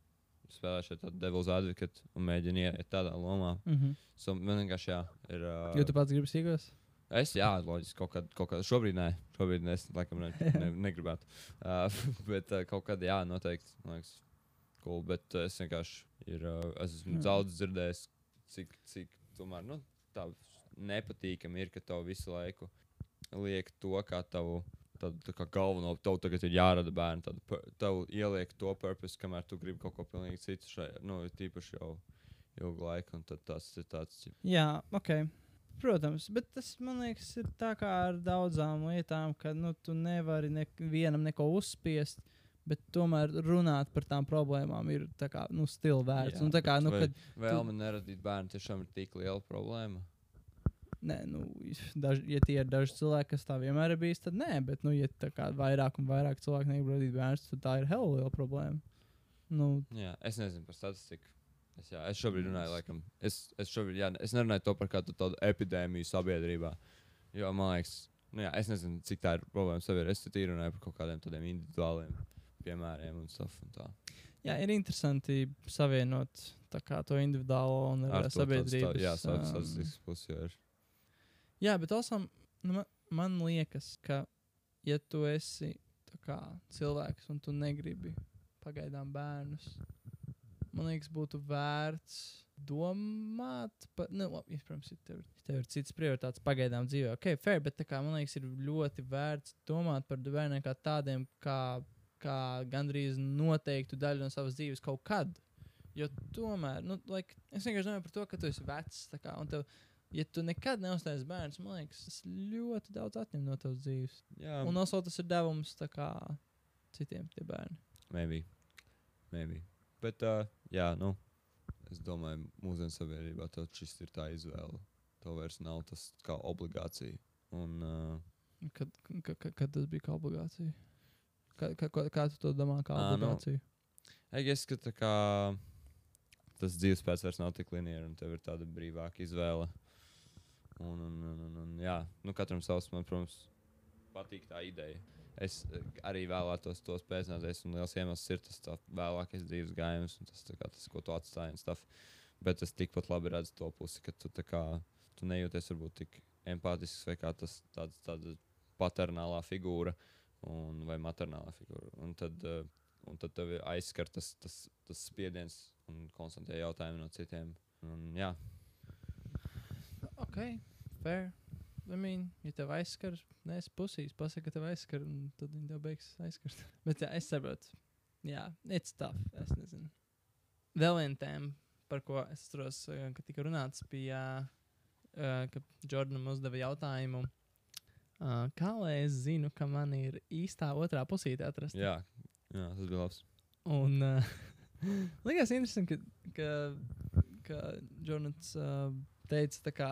A: spēlēju tādu devil's advocate un mēģinu iet tādā lomā.
B: Mhm.
A: So, man vienkārši, jā, ir. Uh,
B: Jo tu pats gribi sīkos?
A: Es, jā, loģiski, kaut kādā, kaut kādā, šobrīd nē, šobrīd es laikam ne, (laughs) ne, negribētu. Uh, (laughs) bet uh, kaut kad, jā, noteikti, man liekas, cool. Bet uh, es vienkārši, ir, uh, es esmu
B: Jā.
A: daudz dzirdējis, cik, cik tomēr, nu, tā nepatīkami ir, ka tev visu laiku liek to kā tavu. Tad, tā kā galveno, tev tagad ir jārada bērni. Tad pu- tev ieliek to purpose, kamēr tu gribi kaut ko pilnīgi citu. Šai, nu, tīpaši jau ilgu laiku, un tad tas ir tāds.
B: Jā, ok. Protams, bet tas man liekas, ir tā kā ar daudzām lietām, ka nu, tu nevari nevienam neko uzspiest. Bet tomēr runāt par tām problēmām ir tā kā, nu, stila vērts.
A: Jā,
B: Un tā kā, nu,
A: vai
B: kad,
A: Vēlme neradīt bērnu tiešām ir tik liela problēma.
B: Nē, nu, daž, ja tie ir daži cilvēki, kas tā vienmēr ir bijis, tad nē, bet, nu, ja tā kā vairāk un vairāk cilvēku negrib radīt bērnus, tad tā ir hell liela problēma. Nu,
A: Jā, es nezinu par statistiku. Es, jā, es šobrīd runāju, laikam, es, es šobrīd, jā, es nerunāju to par kādu tādu epidēmiju sabiedrībā. Jo man liekas, nu jā, es nezinu, cik tā ir problēma sabiedrībā. Es tikai runāju par kaut kādiem tādiem individuāliem piemēriem un stuff. Un tā.
B: jā, ir interesanti savienot tā kā to individuālo un
A: Ar
B: ar sabiedrības.
A: sta- Jā,
B: um,
A: statistikas pusi jau ir.
B: Jā, bet also, nu, man, man liekas, ka, ja tu esi kā, cilvēks un tu negribi pagaidām bērnus, man liekas, būtu vērts domāt par, nu, labi, protams, ja tev, ja tev ir citas prioritātes pagaidām dzīvē, ok, fair, bet kā man liekas, ir ļoti vērts domāt par bērniem kā tādiem, kā, kā gandrīz noteiktu daļu no savas dzīves kaut kad. Jo tomēr, nu, like, es vienkārši domāju par to, ka tu esi vecs, kā, un tev, ja tu nekad neuzstājies bērns, man liekas, tas ļoti daudz atņem no tavas dzīves.
A: Jā,
B: Un also tas ir devums kā citiem tie bērni.
A: maybe. maybe. Bet, uh, jā, nu, es domāju, mūsdienu sabiedrībā šis ir tā izvēle. Tev vairs nav tas kā obligācija. Un, uh,
B: Kad, ka, ka, kad tas bija kā obligācija? Kā, kā, kā, kā tu to domā, kā
A: Ā, nu,
B: obligāciju?
A: Es domāju, ka kā tas dzīves pēc vairs nav tik lineārs, un tev ir tāda brīvāka izvēle. Un, un, un, un, un jā, nu, katram savs, man, protams, patīk tā ideja. Es eh, arī vēlētos to spēcināties, un liels iemesls ir tas vēlākais dzīves gājums, un tas, kā, tas ko tu atstāji. Bet es tikpat labi redzu to pusi, ka tu, kā, tu nejūties varbūt tik empātisks vai kā tas tāds, tāda paternālā figūra un, vai maternālā figūra. Un tad, uh, un tad tev aizskar tas, tas, tas spiediens un konstantie jautājumi no citiem. Un, jā,
B: Ok, fair. I mean, ja tev aizskar, neesi pusīs, pasaka, ka tev aizskar, un tad viņi tev beigs aizskart. (laughs) Bet jā, es saprotu. Jā, it's tough. Es nezinu. Vēl viena tēma, par ko es atceros, eh, ka tika runāts, bija, uh, ka Jordanam uzdeva jautājumu. Uh, kā lai es zinu, ka man ir īstā otrā pusīte atrasta?
A: jā, jā, tas bija labs.
B: Un uh, (laughs) likās interesanti, ka, ka, ka Jonats uh, teica, tā kā,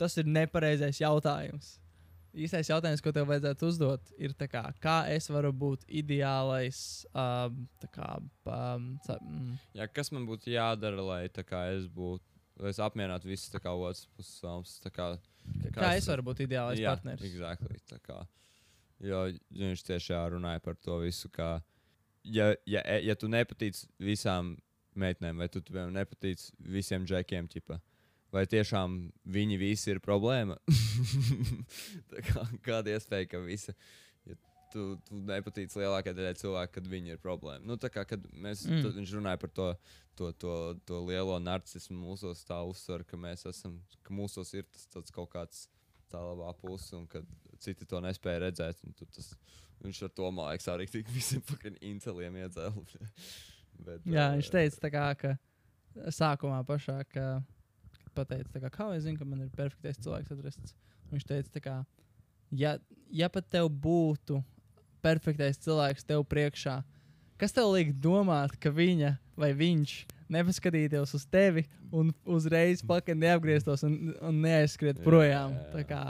B: tas ir nepareizais jautājums. Īstais jautājums, ko tev vajadzētu uzdot, ir, tā kā, kā es varu būt ideālais. Um, tā kā, um, sa, mm,
A: Jā, kas man būtu jādara, lai tā kā es būtu, lai es apmierinātu visus tā kā otrs puses vēlmes. tā kā-
B: kā,
A: Kā
B: kā
A: es-
B: es varu būt ideālais
A: Jā,
B: partneris?
A: Exactly, tā kā, jo viņš tiešām runāja par to visu, ka, ja, ja, ja tu nepatīc visām meitenēm, vai tu piemēram nepatīc visiem džekiem, ķipa, vai tiešām viņi visi ir problēma? (laughs) Tā kā, kāda iespēja, ka visa, ja tu, tu nepatīc lielākajai daļai cilvēku, kad viņi ir problēma? Nu, tā kā, kad mēs,
B: Mm.
A: mm. viņš runāja par to, to, to, to lielo narcismu mūsos, tā uzsver, ka mēs esam, ka mūsos ir tas tāds kaut kāds tā labā puse, un ka citi to nespēja redzēt. Tas, viņš ar to liekas, arī tik visiem inceliem iedzēla. (laughs) Bet,
B: Jā, viņš teica, tā kā, ka sākumā pašā, ka pateica, tā kā, kā lai zinu, ka man ir perfektais cilvēks atrasts. Viņš teica, tā kā, ja, ja pat tev būtu perfektais cilvēks tev priekšā, kas tev liek domāt, ka viņa vai viņš nepaskatītos uz tevi un uzreiz pakaļ neapgrieztos un, un neaizskriet
A: Jā,
B: projām.
A: jā, jā.
B: Tā kā,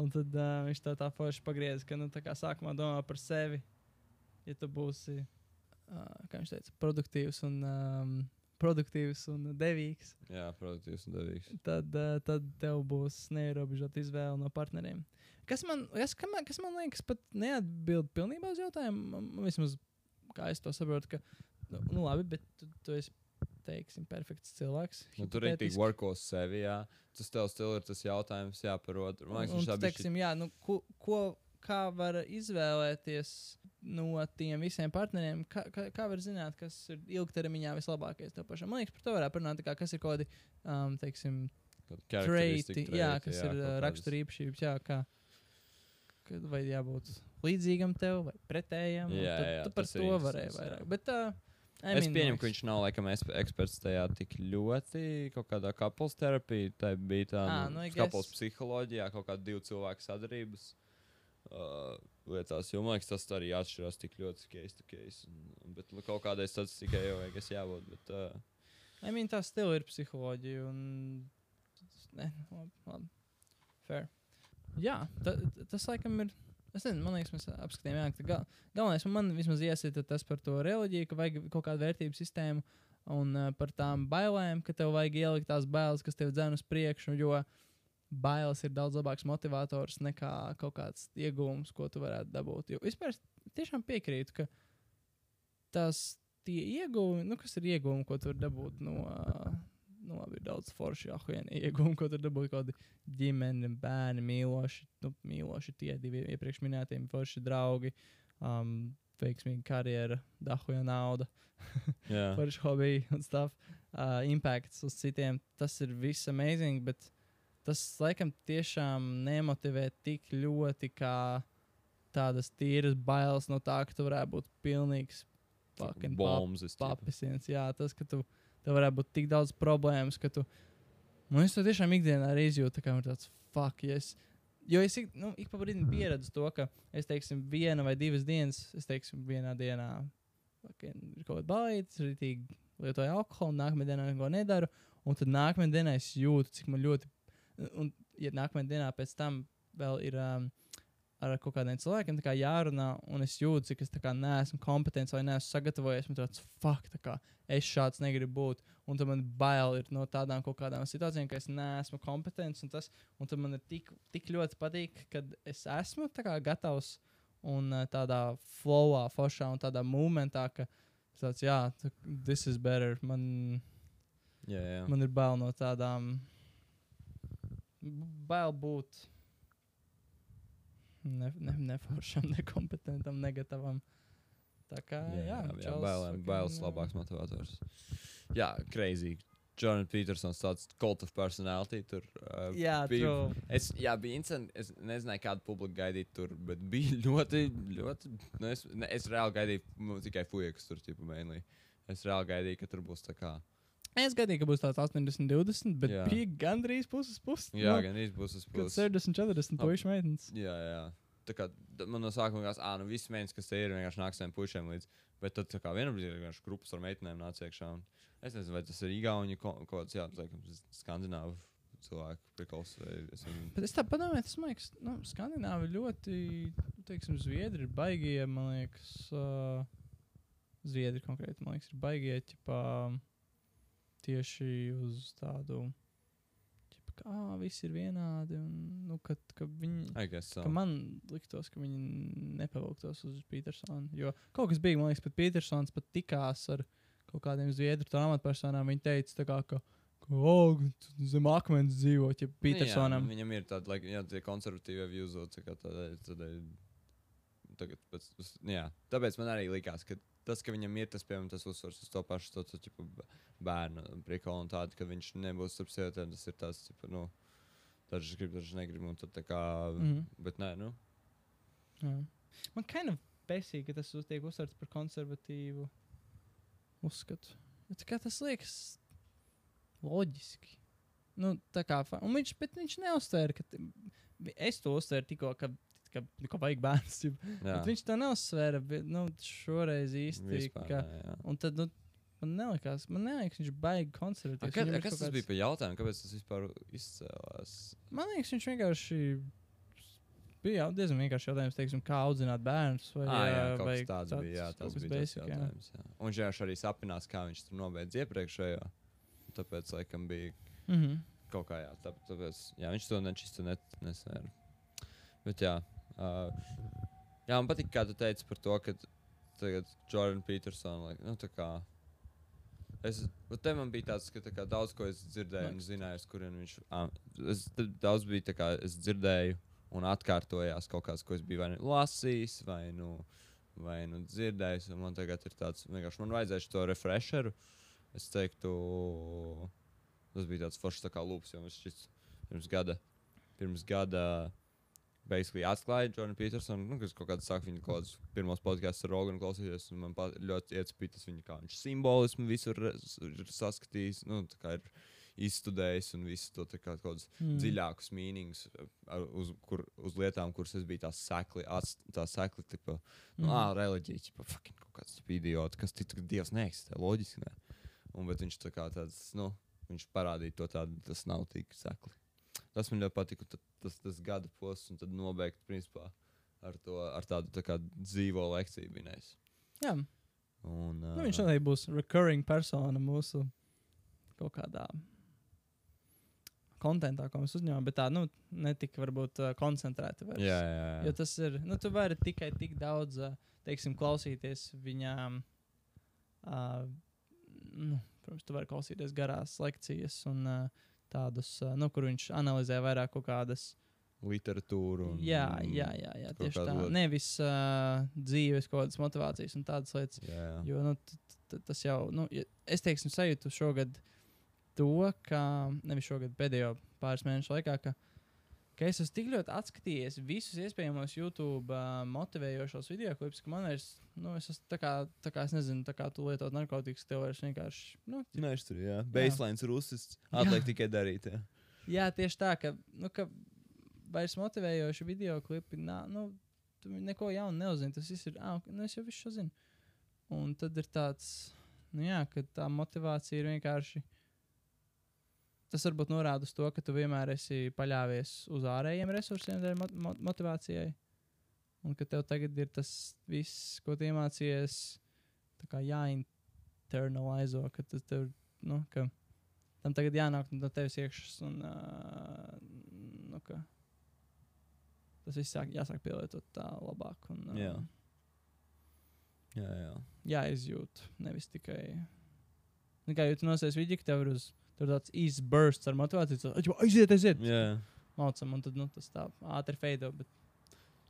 B: un tad uh, viņš to tā forši pagriez, ka nu, tā kā sākumā domā par sevi, ja tu būsi, uh, kā viņš teica, produktīvs un, um, produktīvs un devīgs,
A: Jā, produktīvs un devīgs.
B: tad, uh, tad tev būs neierobežota izvēle no partneriem. Kas man, kas, man, kas man liekas, pat neatbild pilnībā uz jautājumu. Man- Vismaz kā es to saprotu, ka, nu, nu labi, bet tu, tu esi, teiksim, perfekts cilvēks.
A: Nu, tur ir tik
B: hipotētiski.
A: workos sevi, jā. Tas tev stil ir tas jautājums, jā, par otru. Man liekas,
B: un,
A: viņš tā
B: un,
A: bija.
B: teiksim, jā, nu, ko, ko, kā var izvēlēties no tiem visiem partneriem? Kā, kā, kā var zināt, kas ir ilgtermiņā vislabākais tev pašam? Man liekas, par to varētu parunāt, tā kā, kas ir kaut kādi, um, teiksim, traiti, jā, kas ir uh, raksturīpašības, jā, kā. Kad vai jābūt līdzīgam tev, vai pretējam.
A: Jā,
B: tad,
A: jā,
B: tu par to varēji
A: jā.
B: vairāk. Bet, uh, I
A: Es
B: mean,
A: pieņemu, ka viņš nav laikam eksperts tajā tik ļoti. Kaut kādā couples terapijā, tā bija tā
B: Ā,
A: nu,
B: nu, I
A: couples
B: guess.
A: psiholoģijā, kaut kāda divu cilvēku sadarbības uh, lietās. Jo man liekas, tas arī atšķirās tik ļoti case to case. Un, bet nu, kaut kādai statistikai jau vajag jābūt. Bet, uh,
B: I mean, tā stila ir psiholoģija. Un... Nē, labi, labi. Fair. Jā, ta, ta- tas laikam ir. Es nezinu, man liekas, mēs apskatījām, jā, ka gal, galvenais man vismaz iesita tas par to reliģiju, ka vajag kaut kādu vērtību sistēmu un uh, par tām bailēm, ka tev vajag ielikt tās bailes, kas tev dzēn uz priekšu, jo bailes ir daudz labāks motivators nekā kaut kāds iegūms, ko tu varētu dabūt. Jo vispār tiešām piekrītu, ka tās tie ieguvumi, nu, kas ir ieguvumi, ko tu vari dabūt no. Nu, labi, ir daudz forši, ah, viena iegūma, ko tur dabūja kaut kādi ģimene, bērni, mīloši, nu, mīloši tie divi iepriekš minētie forši draugi, um, veiksmīga karjera, dahuja nauda, (laughs)
A: jā,
B: forši hobiji un stuff. uh, impacts uz citiem. Tas ir viss amazing, bet tas laikam tiešām nemotivē tik ļoti kā tādas tīras bailes no tā, ka tu varētu būt pilnīgs
A: Bombas.
B: papisiens. Jā, tas, ka tu, tev varētu būt tik daudz problēmas, ka tu. Nu, es to tiešām ikdienā arī izjūtu, kā ir tāds fuck. Ja es, jo es ik, nu, ik pa brīdim pieredzu to, ka es teiksim, viena vai divas dienas, es teiksim, vienā dienā ir kaut kāda baita, rītīgi lietoju alkoholu, nākamajā dienā neko nedaru. Un tad nākamajā dienā es jūtu, cik man ļoti. Un, ja nākamajā dienā pēc tam vēl ir um, ar kaut kādiem cilvēkiem kā jārunā, un es jūtu, cik es kā neesmu kompetents vai neesmu sagatavojies, man tāds fuck, tā kā es šāds negribu būt. Un tad man bail ir no tādām kaut kādām situācijām, ka es neesmu kompetents, un, tas, un man ir tik, tik ļoti patīk, kad es esmu kā gatavs un uh, tādā flowā, foršā un tādā momentā, ka tāds, jā, tā, this is better. Man,
A: Jā, jā.
B: man ir bail no tādām, bail būt ne, ne, neforšam, (laughs) nekompetentam, negatavam. Tā kā, jā,
A: jā, jā
B: čels
A: bailēm, bailes
B: jā.
A: labāks motivators. Jā, crazy. Jordan Petersons tāds cult of personality tur. Uh,
B: Jā,
A: bija,
B: true.
A: es, jā, bija interesanti. Es nezināju, kādu publiku gaidīt tur, bet bija (laughs) ļoti, ļoti. Nu, es, ne, es reāli gaidīju tikai fujekus tur, tipu, mainly. Es reāli gaidīju, ka tur būs tā kā.
B: Es gadīju, ka būs tāds 80, 20, bet
A: Jā.
B: bija gandrīz puses puses.
A: Jā, gan īsti būs uz
B: Kad
A: puses.
B: 60, 40
A: Ap-
B: puikas meitenes.
A: Jā, jā. Tā kā man no sākuma likās, ah, nu viss mēnesis, kas te ir, vienkārši nāks saviem pušiem līdzi. Bet tad, kā vienā brīdī, vienkārši grupas ar meitenēm nāca iekšā. Un es nezinu, vai tas ir Igauni kaut kāds, jā, laikam, skandināvu cilvēku prikals. Es viņu...
B: Bet es tā domāju, tas man liekas, nu, Skandināvi ļoti, nu, teiksim, Zviedri ir baigie, man liekas, uh, Zviedri konkrēti, man liekas, ir baigie, ķipā, tieši uz tādu, kā visi ir vienādi, un, nu, kad, ka viņi,
A: so.
B: ka man liktos, ka viņi nepavilktos uz Petersonu, jo kaut kas bija, man liekas, pat Petersons pat tikās ar kaut kādiem Zviedru amatpersonām, viņi teica kā, ka, oh, zem akmens dzīvo, ja Petersonam.
A: Nu, Jā, viņam ir tāda, like, jā, tie konservatīvie views, tā kā tādēļ, tādēļ, tagad, pēc, jā, tāpēc man arī likās, ka tas, ka viņam ir tas, piemēram, tas uzsvars uz to pašu, to, to, b- bērnu prikolu un tādu, ka viņš nebūs starp sievietēm, tas ir tas, ķipa, nu, dažs grib, dažs negrib, un tad tā kā,
B: Mhm.
A: bet nē, nu,
B: Jā. Man kind of besīk, ka tas tiek uztverts par konservatīvu uzskatu. Bet kā tas liekas loģiski. Nu, tā kā, viņš, bet viņš neuztvēra, ka es to uztvēru tikko, ka, ka, ka vajag bērns.
A: jā.
B: Viņš to neuzsvēra, nu, šoreiz īsti.
A: Vispār,
B: Ka,
A: jā.
B: un tad, nu, man nelikās, man nelikās, viņš baigi konservatīvs. Ir
A: kas
B: kaut
A: tas bija
B: kāds-
A: par jautājumu? Kāpēc tas vispār izcēlās?
B: Man liekas, viņš vienkārši bija diezgan vienkārši jautājums, teiksim, kā audzināt bērnus. Vai,
A: Ah, jā,
B: vai
A: kas tāds bija. Jā, tas
B: kas
A: bija tas
B: basic, jā.
A: jautājums. Jā. Un viņš arī sapinās, kā viņš tur nobeidz iepriekšējo. Tāpēc, laikam, bija
B: Mhm.
A: kaut kā jā, tā, tāpēc, jā viņš to nečistu net, nesēra. Bet jā, uh, jā, man patīk, kā tu teici par to, ka tagad Jordan Peterson, like, nu tā kā, es, te man bija tāds, ka tā kā daudz ko es dzirdēju un zināju, uz kurien viņš, es, daudz bija tā kā es dzirdēju un atkārtojās kaut kāds, ko es biju vai nu lasījis, vai nu, vai nu dzirdējis, man tagad ir tāds, vienkārši man vajadzēja to refresheru, es teiktu, Tas bija tāds foršs tā kā lūps, jo viņš šis pirms gada, pirms gada basically atklāja Jordanu Petersonu, nu, kas kaut kādā sāk viņa kaut kādus pirmos podkāstus ar Roganu klausīties, un man ļoti iecipīja tas viņa, kā viņš simbolismu visur ir saskatījis, nu, tā kā ir izstudējis un visu to tā kā kaut kādus
B: Mm.
A: dziļākus mīnings uz, kur, uz lietām, kuras es biju tā sekli, ats, tā sekli, tipo, nu,
B: Mhm.
A: ā, reliģija, tipo, fucking kaut kāds idiots, kas tic, ka Dievs neeksistē, loģiski, ne? Un, bet viņš tā kā tāds, nu, viņš parādīja to tādu, tas nav tik sekli. Tas man ļoti patika, un tad tas, tas gada posms, un tad nobeigt, principā, ar, to, ar tādu tā kā dzīvo lekciju nice.
B: Jā,
A: Un, uh,
B: nu, viņš noteikti būs recurring persona mūsu kaut kādā kontentā, ko mēs uzņēmām, bet tā, nu, netika varbūt uh, koncentrēta. vairs.
A: Jā, jā, jā.
B: Jo tas ir, nu, tu vari tikai tik daudz, ā, teiksim, klausīties viņām. Uh, nu, protams, tu vari klausīties garās lekcijas un uh, tādus, uh, nu, kur viņš analizē vairāk kaut kādas
A: literatūru. Un,
B: Jā, jā, jā, jā tieši tā.
A: lietu.
B: Nevis uh, dzīves kaut kādas motivācijas un tādas lietas.
A: Jā, jā.
B: Jo nu, t- t- tas jau, nu, es teiksim, sajūtu šogad to, ka nevis šogad, pēdējo pāris mēnešu laikā, ka, ka es esmu tik ļoti atskatījies visus iespējamos YouTube uh, motivējošos video klipus, ka man vairs, nu, es esmu tā kā, tā kā es nezinu, tā kā tu lietot narkotikas, tev vairs vienkārši, nu,
A: Nē, es tur, jā. Baselines rusis.
B: Jā.
A: Atliek tikai darīt, jā.
B: Jā, tieši tā, ka, nu, ka vairs motivējoši video klipi, nā, nu, tu neko jaunu neuzzini. Tas viss ir, ah, nu, es jau visu zinu. Un tad ir tāds, nu, jā, ka tā motivācija ir vienkārši. Tas varbūt norāda uz to, ka tu vienmēr esi paļāvies uz ārējiem resursiem, mot mot motivācijai. Un ka tev tagad ir tas viss, ko tu iemācījies, jāinternalizē, ka tas tev, nu, ka tam tagad jānāk no tevis iekšas. Un, uh, nu, tas viss sāk, jāsāk pielietot tā labāk. Un, uh,
A: Jā. Jā, jā.
B: Jāizjūt, nevis tikai. Nu, kā jau tu nosies ka tev ir uz, tur tāds īsts bursts ar motivāciju. ā, Aiziet, aiziet!
A: jā.
B: Maucam, un tad nu, tas tā ātri feido. Bet,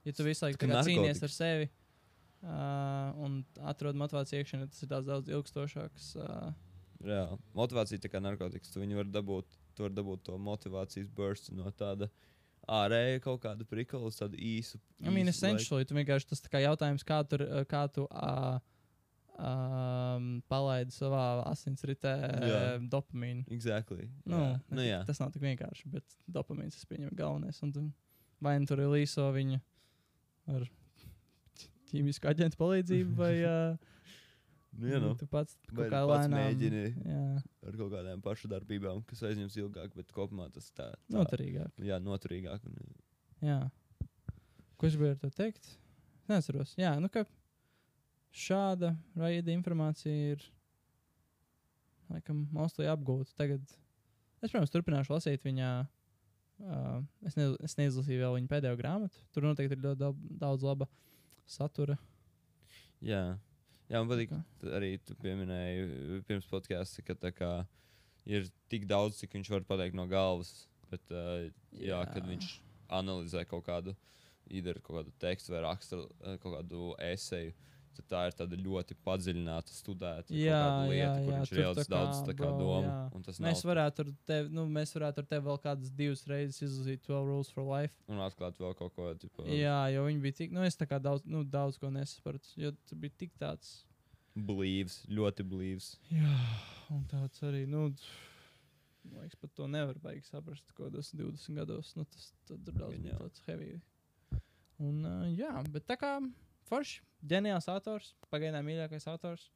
B: ja tu visu laiku cīnies ar sevi uh, un atrod motivāciju iekšienē, tas ir daudz, daudz ilgstošāks. Uh,
A: jā. Motivācija tā kā narkotikas. Tu viņu var dabūt, tu var dabūt to motivācijas burstu no tāda ārēja kaut kāda prikala uz tādu īsu.
B: I mean,
A: īsu
B: essentially, tu vienkārši tas kā jautājums, kā, tur, kā tu uh, um, palaidi savā asinsritē uh, dopamīnu.
A: Exactly.
B: Nu,
A: jā. Nu, jā.
B: tas nav tik vienkārši, bet dopamīns tas pieņem galvenais. Tu, vai nu tur ir līso viņa ar ķīmisku aģentu palīdzību, vai (laughs) uh,
A: Nu, jā, nu.
B: tu pats kaut kā lēnām.
A: mēģini
B: Jā,
A: ar kaut kādām pašu darbībām, kas aizņems ilgāk, bet kopumā tas tā. tā
B: noturīgāk.
A: Jā, noturīgāk. Un,
B: Jā. Ko es gribēju ar to teikt? Neatceros. Jā, nu ka šāda raida informācija ir laikam mostly apgūta. Tagad es, protams, turpināšu lasīt viņa. Uh, es, ne, es neizlasīju vēl viņa pēdējo grāmatu. Tur noteikti ir ļoti daudz, daudz laba satura.
A: jā. jā, man patīk. Arī tu pieminēji uh, pirms podkāstā, ka tā kā ir tik daudz, cik viņš var pateikt no galvas. Bet, uh, jā,
B: Jā.
A: kad viņš analizē kaut kādu, kaut kādu tekstu vai raksta kaut kādu esēju, tad tā ir tāda ļoti padziļināta, studēta
B: Jā,
A: lieta,
B: jā,
A: kur
B: jā,
A: viņš
B: tur
A: ir
B: kā,
A: daudz kā
B: bro,
A: domu.
B: Mēs varētu, ar tevi, nu, mēs varētu ar tevi vēl kādas divas reizes izlasīt 12 Rules for Life.
A: un atklāt vēl kaut ko tādu
B: Jā, jo viņi bija tik, nu, es tā kā daudz, nu, daudz ko nesapratu. Jo tur bija tik tāds.
A: blīvs, ļoti blīvs.
B: Jā, un tāds arī, nu, man liekas, pat to nevar baigi saprast, ko tas 20 gados. Nu, tas tur daudz bija tāds heavy. Un, uh, jā, bet tā kā forši, ģeniāls autors, pagaidām mīļākais autors.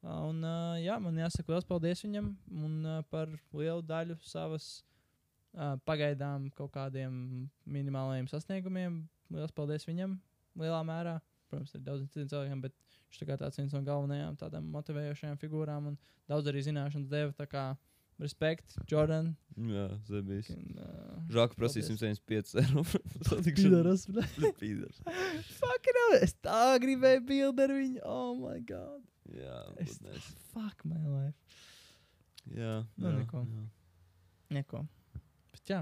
B: Uh, un, uh, jā, man jāsaka liels paldies viņam un, uh, par lielu daļu savas uh, pagaidām kaut kādiem minimālajiem sasniegumiem. Liels paldies viņam lielā mērā. Protams, ir daudz citu cilvēkiem, bet viņš tā tāds viens no galvenajām tādām motivējošajām figūrām un daudz arī zināšanas deva. Tā respekt, Jordan.
A: Jā, zebīs.
B: Un, uh,
A: ka prasīsim 75 eiro satikšanu. (laughs)
B: Pīdaras, bro. (laughs)
A: Pīdars.
B: Fucking hell, es tā gribēju bildi ar viņu. Oh my god.
A: Jā,
B: Es
A: nice.
B: Fuck my life.
A: jā.
B: Nu,
A: jā,
B: neko.
A: jā.
B: Neko. Bet jā.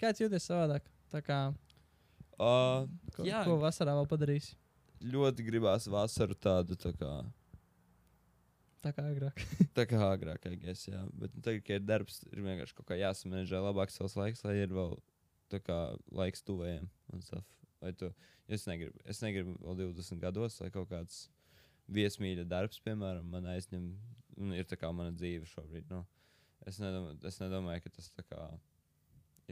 B: Kāds jūties savādāk? Tā kā,
A: Uh,
B: ko,
A: Jā.
B: ko vasarā vēl padarīs?
A: ļoti gribās vasaru tādu tā kā,
B: Tā kā agrāk.
A: tā kā agrāk, guess, jā. Bet nu, tagad, kad ir darbs, ir vienkārši kaut kā jāsamanģē labāk savs laiks, lai ir vēl kā laiks tuvējiem un stuff. Tu, es negribu, es negribu vēl 20 gados, lai kaut kāds viesmīļa darbs, piemēram, man aizņem, un ir tā kā mana dzīve šobrīd. Nu, es, nedomāju, es nedomāju, ka tas tā kā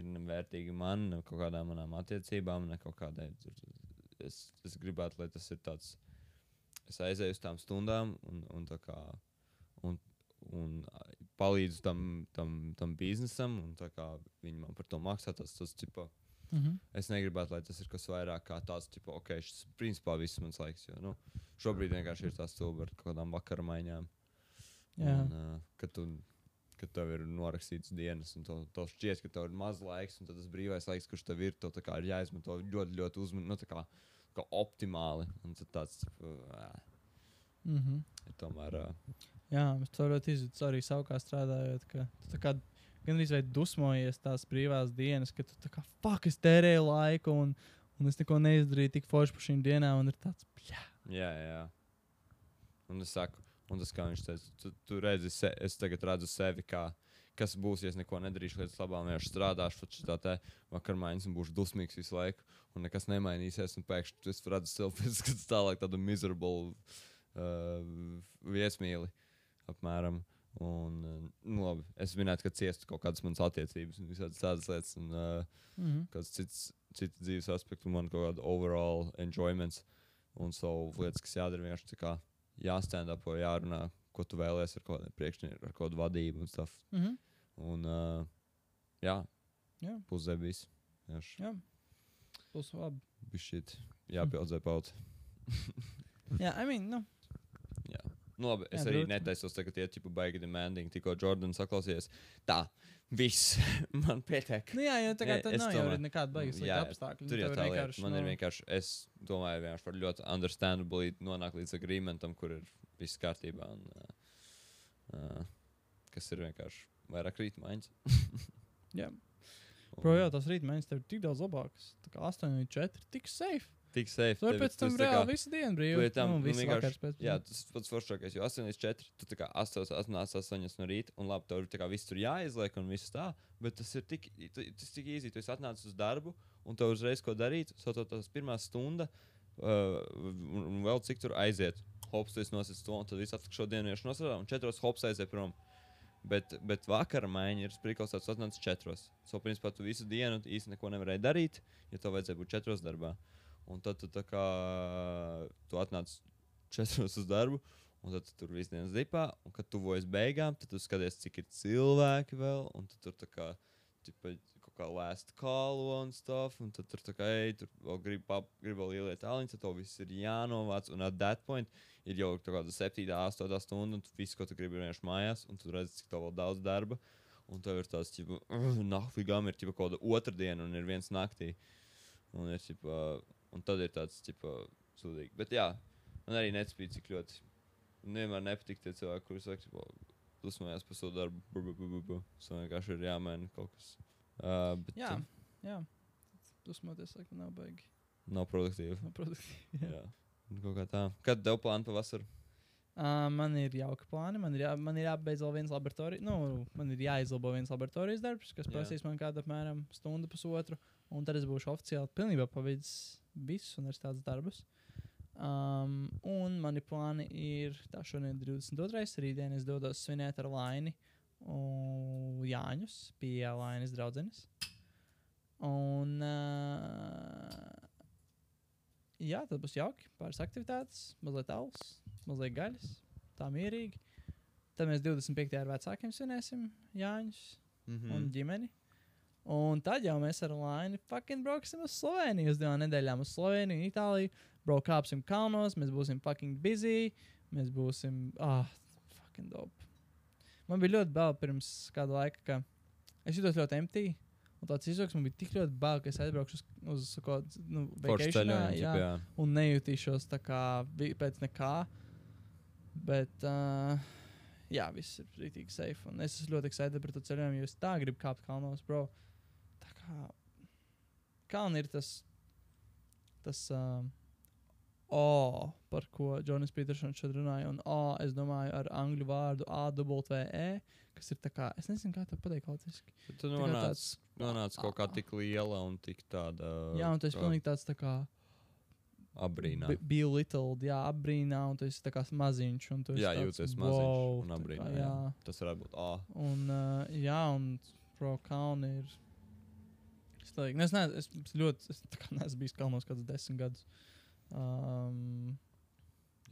A: ir nevērtīgi man, ne kaut kādām manām attiecībām, ne kaut kādai. Es, es gribētu, lai tas ir tāds, es aizēju uz tām stundām un, un tā kā. Un, un palīdzu tam, tam, tam biznesam, viņi man par to maksā. Tas, tas, tipa,
B: Mhm.
A: Es negribētu, lai tas ir kas vairāk kā tāds, tipo, ok, šis principā viss mans laiks. Jo, nu, šobrīd vienkārši ir tās stūra ar kaut kādām vakara maiņām. Un, uh, kad, tu, kad tev ir norakstīts dienas, un tev, tev šķiet, ka tev ir maz laiks, un tas brīvais laiks, kurš tev ir, tev ir jāizmanto ļoti, ļoti uzmanīgi, nu, kā, optimāli. Un tad tāds uh,
B: Mhm.
A: ir tomēr. Uh,
B: Jā, es to ļoti izjūtu arī savukārt strādājot. Ka tu kā gan arī dusmojies tās brīvās dienas, kad tu kā fuck, es tērēju laiku un, un es neko neizdarīju tik forši par šīm dienām. Un ir tāds, jā,
A: Jā, jā. Un es saku, un tas, kā viņš teica, tu, tu redzi, se, es tagad redzu sevi, kā, kas būs, ja es neko nedarīšu lietas ja es strādāšu pēc šitā te vakarmaiņas un būšu dusmīgs visu laiku, un nekas nemainīsies, un pēkšņi es redzu sev pēc (laughs) tam tālāk tādu miserable uh, viesmīli apmēram. Un, uh, nu, labi, es minēju, ka ciestu kaut kādas manas attiecības un visādas tādas lietas, un uh,
B: mm -hmm.
A: kāds cits, cits dzīves aspekts, un man kaut kāda overall enjoyments un savu lietas, kas jādara vienkārši tā kā jāstand up, jārunā, ko tu vēlēsies ar kaut kādiem priekšniekiem, ar kādu vadību un stuff.
B: Mm -hmm.
A: Un, uh, jā,
B: Jā.
A: puszebīs. Vienkārši
B: Jā, būs labi.
A: bija šī jāpaudzē paudze.
B: Jā, I mean, nu,
A: Nu, labi, es
B: Jā,
A: jā, arī netaisos tagad, ja tipu baigi demanding, tikko Jordans saklausījies. Tā, viss (laughs) man pietiek.
B: nu jā, jo tā kā
A: es
B: nav jau
A: domāju-
B: nekāda baigas
A: Jā,
B: apstākļa.
A: Tur jau
B: Tev
A: tā lieta. Man ir
B: nu,
A: vienkārši, es domāju, vienkārši par ļoti understandable nonākt līdz agreementam, kur ir viss kārtībā. Un, uh, uh, kas ir vienkārši vairāk rītmaiņas. (laughs)
B: Jā. Bro, jā, tas rītmaiņas tev ir tik daudz labākas. Tā kā 8 vai 4, tik safe.
A: Tik safe.
B: Tu vari
A: tev-
B: pēc tam reāli visu dienu brīvi.
A: Tam,
B: nu,
A: nu, vienkārši-
B: pēc
A: Jā, tas pats foršākais, jo 8 līdz 4, tu tā kā 8, 8, 8 no rīta, un labi, tev kā viss tur jāizliek un viss tā, bet tas ir tik, tas tik īsi, tu esi atnācis uz darbu, un tev uzreiz ko darīt, saucot tās pirmā stunda, uh, un, vēl cik tur aiziet. Hops, tu nosis to, un tad viss atliek šo dienu vienkārši nosarā, un 4 hops aiziet prom. Bet, bet vakara maiņa ir sprīkals, tas atnācis 4. So, principā, tu visu dienu īsti neko nevarēji darīt, ja tev vajadzēja būt 4 darbā. Un tad tu kā tu atnāc četros uz darbu, un tad tu tur visu dienu zipā, un kad tuvojas beigām, tad tu skaties, cik ir cilvēki vēl, un tu tur kā, tipa, kaut kā lēst kālo un stuff, un tad tur kā, ej, tur vēl grib, pap, grib vēl ieliet tāliņu, tad to viss ir jānovāc, un at that point ir jau tā kāda 7, 8 stunda, un tu visu, ko tu gribi, ir vienkārši mājās, un tu redzi, cik tev vēl daudz darba, un tev ir tās, tipa, (clears throat) nahvigām ir, tipa, kaut kāda otra diena, un ir viens naktī, un ir, tipa, un tad ir tāds, tipa, sūdīgi. Bet jā, man arī nespīd, cik ļoti. Man vienmēr nepatīk tie cilvēki, kuriem saka, ka dusmojās par savu darbu. Bu, bu, bu, bu, bu. Tas vienkārši ir jāmaina kaut kas. Uh, bet
B: Jā,
A: uh,
B: jā. Dusmoties, ka nav baigi.
A: nav produktīvi.
B: Nav produktīvi. jā.
A: Jā. Kaut kā tā. Kad tev plāno pavasarī?
B: Uh, man ir jauka plāni. Man ir, jā, man ir jābeidz vēl viens laboratorijas, nu, man ir jāizlabo viens laboratorijas darbs, kas prasīs man kādu apmēram stundu, pusotru. Un tad es būšu oficiāli pilnībā pabeidzis visus universitātes darbus. Um, un mani plāni ir, tā šodien ir 22. rītdien es dodos svinēt ar Laini un Jāņus pie Lainas draudzenes. Un, uh, jā, tad būs jauki. Pāris aktivitātes, mazliet alus, mazliet gaļas, tā mierīgi. Tad mēs 25. ar vecākiem svinēsim Jāņus
A: Mm
B: mm. un ģimeni. Un tad jau mēs ar Lainu fucking brauksim uz Sloveniju uz divām nedēļām. Uz Sloveniju, Itāliju. Brauk kāpsim kalnos, mēs būsim fucking busy. Mēs būsim. Ah, fucking dope. Man bija ļoti bail pirms kāda laika, ka es jutos ļoti empty. Un tāds izjūgs man bija tik ļoti bail, ka es aizbraukšu uz, uz kaut kādu nu,
A: ceļojums.
B: jā,
A: Jā.
B: un nejūtīšos tā kā pēc nekā. Bet, uh, jā, viss ir rītīgi safe. Un es esmu ļoti excited par to ceļojumu, jo es tā gribu kāpt kalnos, bro. Tā kā kalni ir tas, tas uh, O, par ko Džonis Petersons šeit runāja. Un O, es domāju, ar angļu vārdu AWE, kas ir tā kā, es nezinu, kā to pateikt latviešu.
A: Tu
B: Tā kā
A: nonāc,
B: tāds-
A: nonāc kaut kā tik liela un tik tāda.
B: Jā, un tas ir
A: kā
B: pilnīgi tāds tā kā.
A: Abrīnā.
B: Be- Bija little, jā, apbrīnā, un tu esi tā kā maziņš.
A: Jā,
B: tāds,
A: jūties
B: wow,
A: maziņš un
B: tā kā,
A: abrīnā.
B: Jā,
A: Jā. Tas varētu būt. Ah,
B: un, uh, jā, un pro kalni ir. Stāvīgi. Nu, Es, ne, es es ļoti, es neesmu bijis kalnos kādus desmit gadus. Um,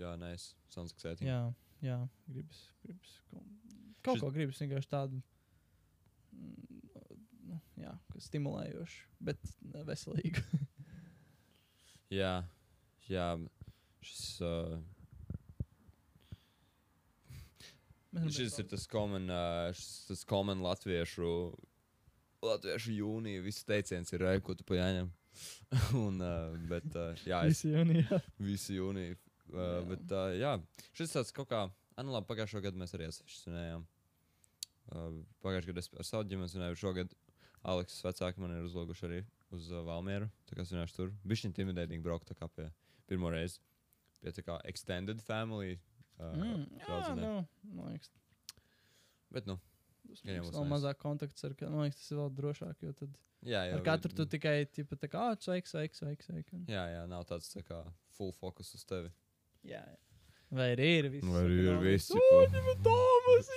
A: jā, nē, es sounds exciting.
B: jā, jā, gribas, gribas. Kaut, kaut
A: Šis-
B: ko gribas vienkārši tādu. Nu, jā, kas stimulējoši, bet veselīgi. (laughs)
A: Jā, jā šis, uh, šis ir tas common, uh, šis, tas common latviešu, latviešu jūnija. Viss teiciens ir, "Ej, ko tu pa jāņem. (laughs) Un, uh, bet, uh, jā, es
B: Visi jūnijā. (laughs)
A: visu jūniju. Uh,
B: Jā.
A: bet, uh, jā, šis tāds kaut kā, nu labi, pagājušo gadu mēs arī svinējām. Uh, Pagājušajā gadā es ar savu ģimeni zināju, šogad Aleksis vecāki man ir uzloguši arī uz uh, Valmieru. Tā kā vienkārši tur bija intimidētīgi braukt tā kā pie pirmo reizi pie tā kā extended family. Uh,
B: Mm, jā, nu, man liekas,
A: Bet, nu,
B: tas
A: Jā,
B: būs
A: būs
B: vēl
A: nice.
B: mazāk kontakts ar katru. Man liekas, tas ir vēl drošāk, jo tad
A: jā, jā.
B: ar katru tu tikai, tipa, tā kā, ah, sveiki, sveiki. sveiki. un-
A: Jā, jā, nav tāds tā kā full focus uz tevi.
B: Jā, jā. Vai arī ir viss?
A: Vai arī ir viss,
B: O,
A: ķipa.
B: ņem Tomas!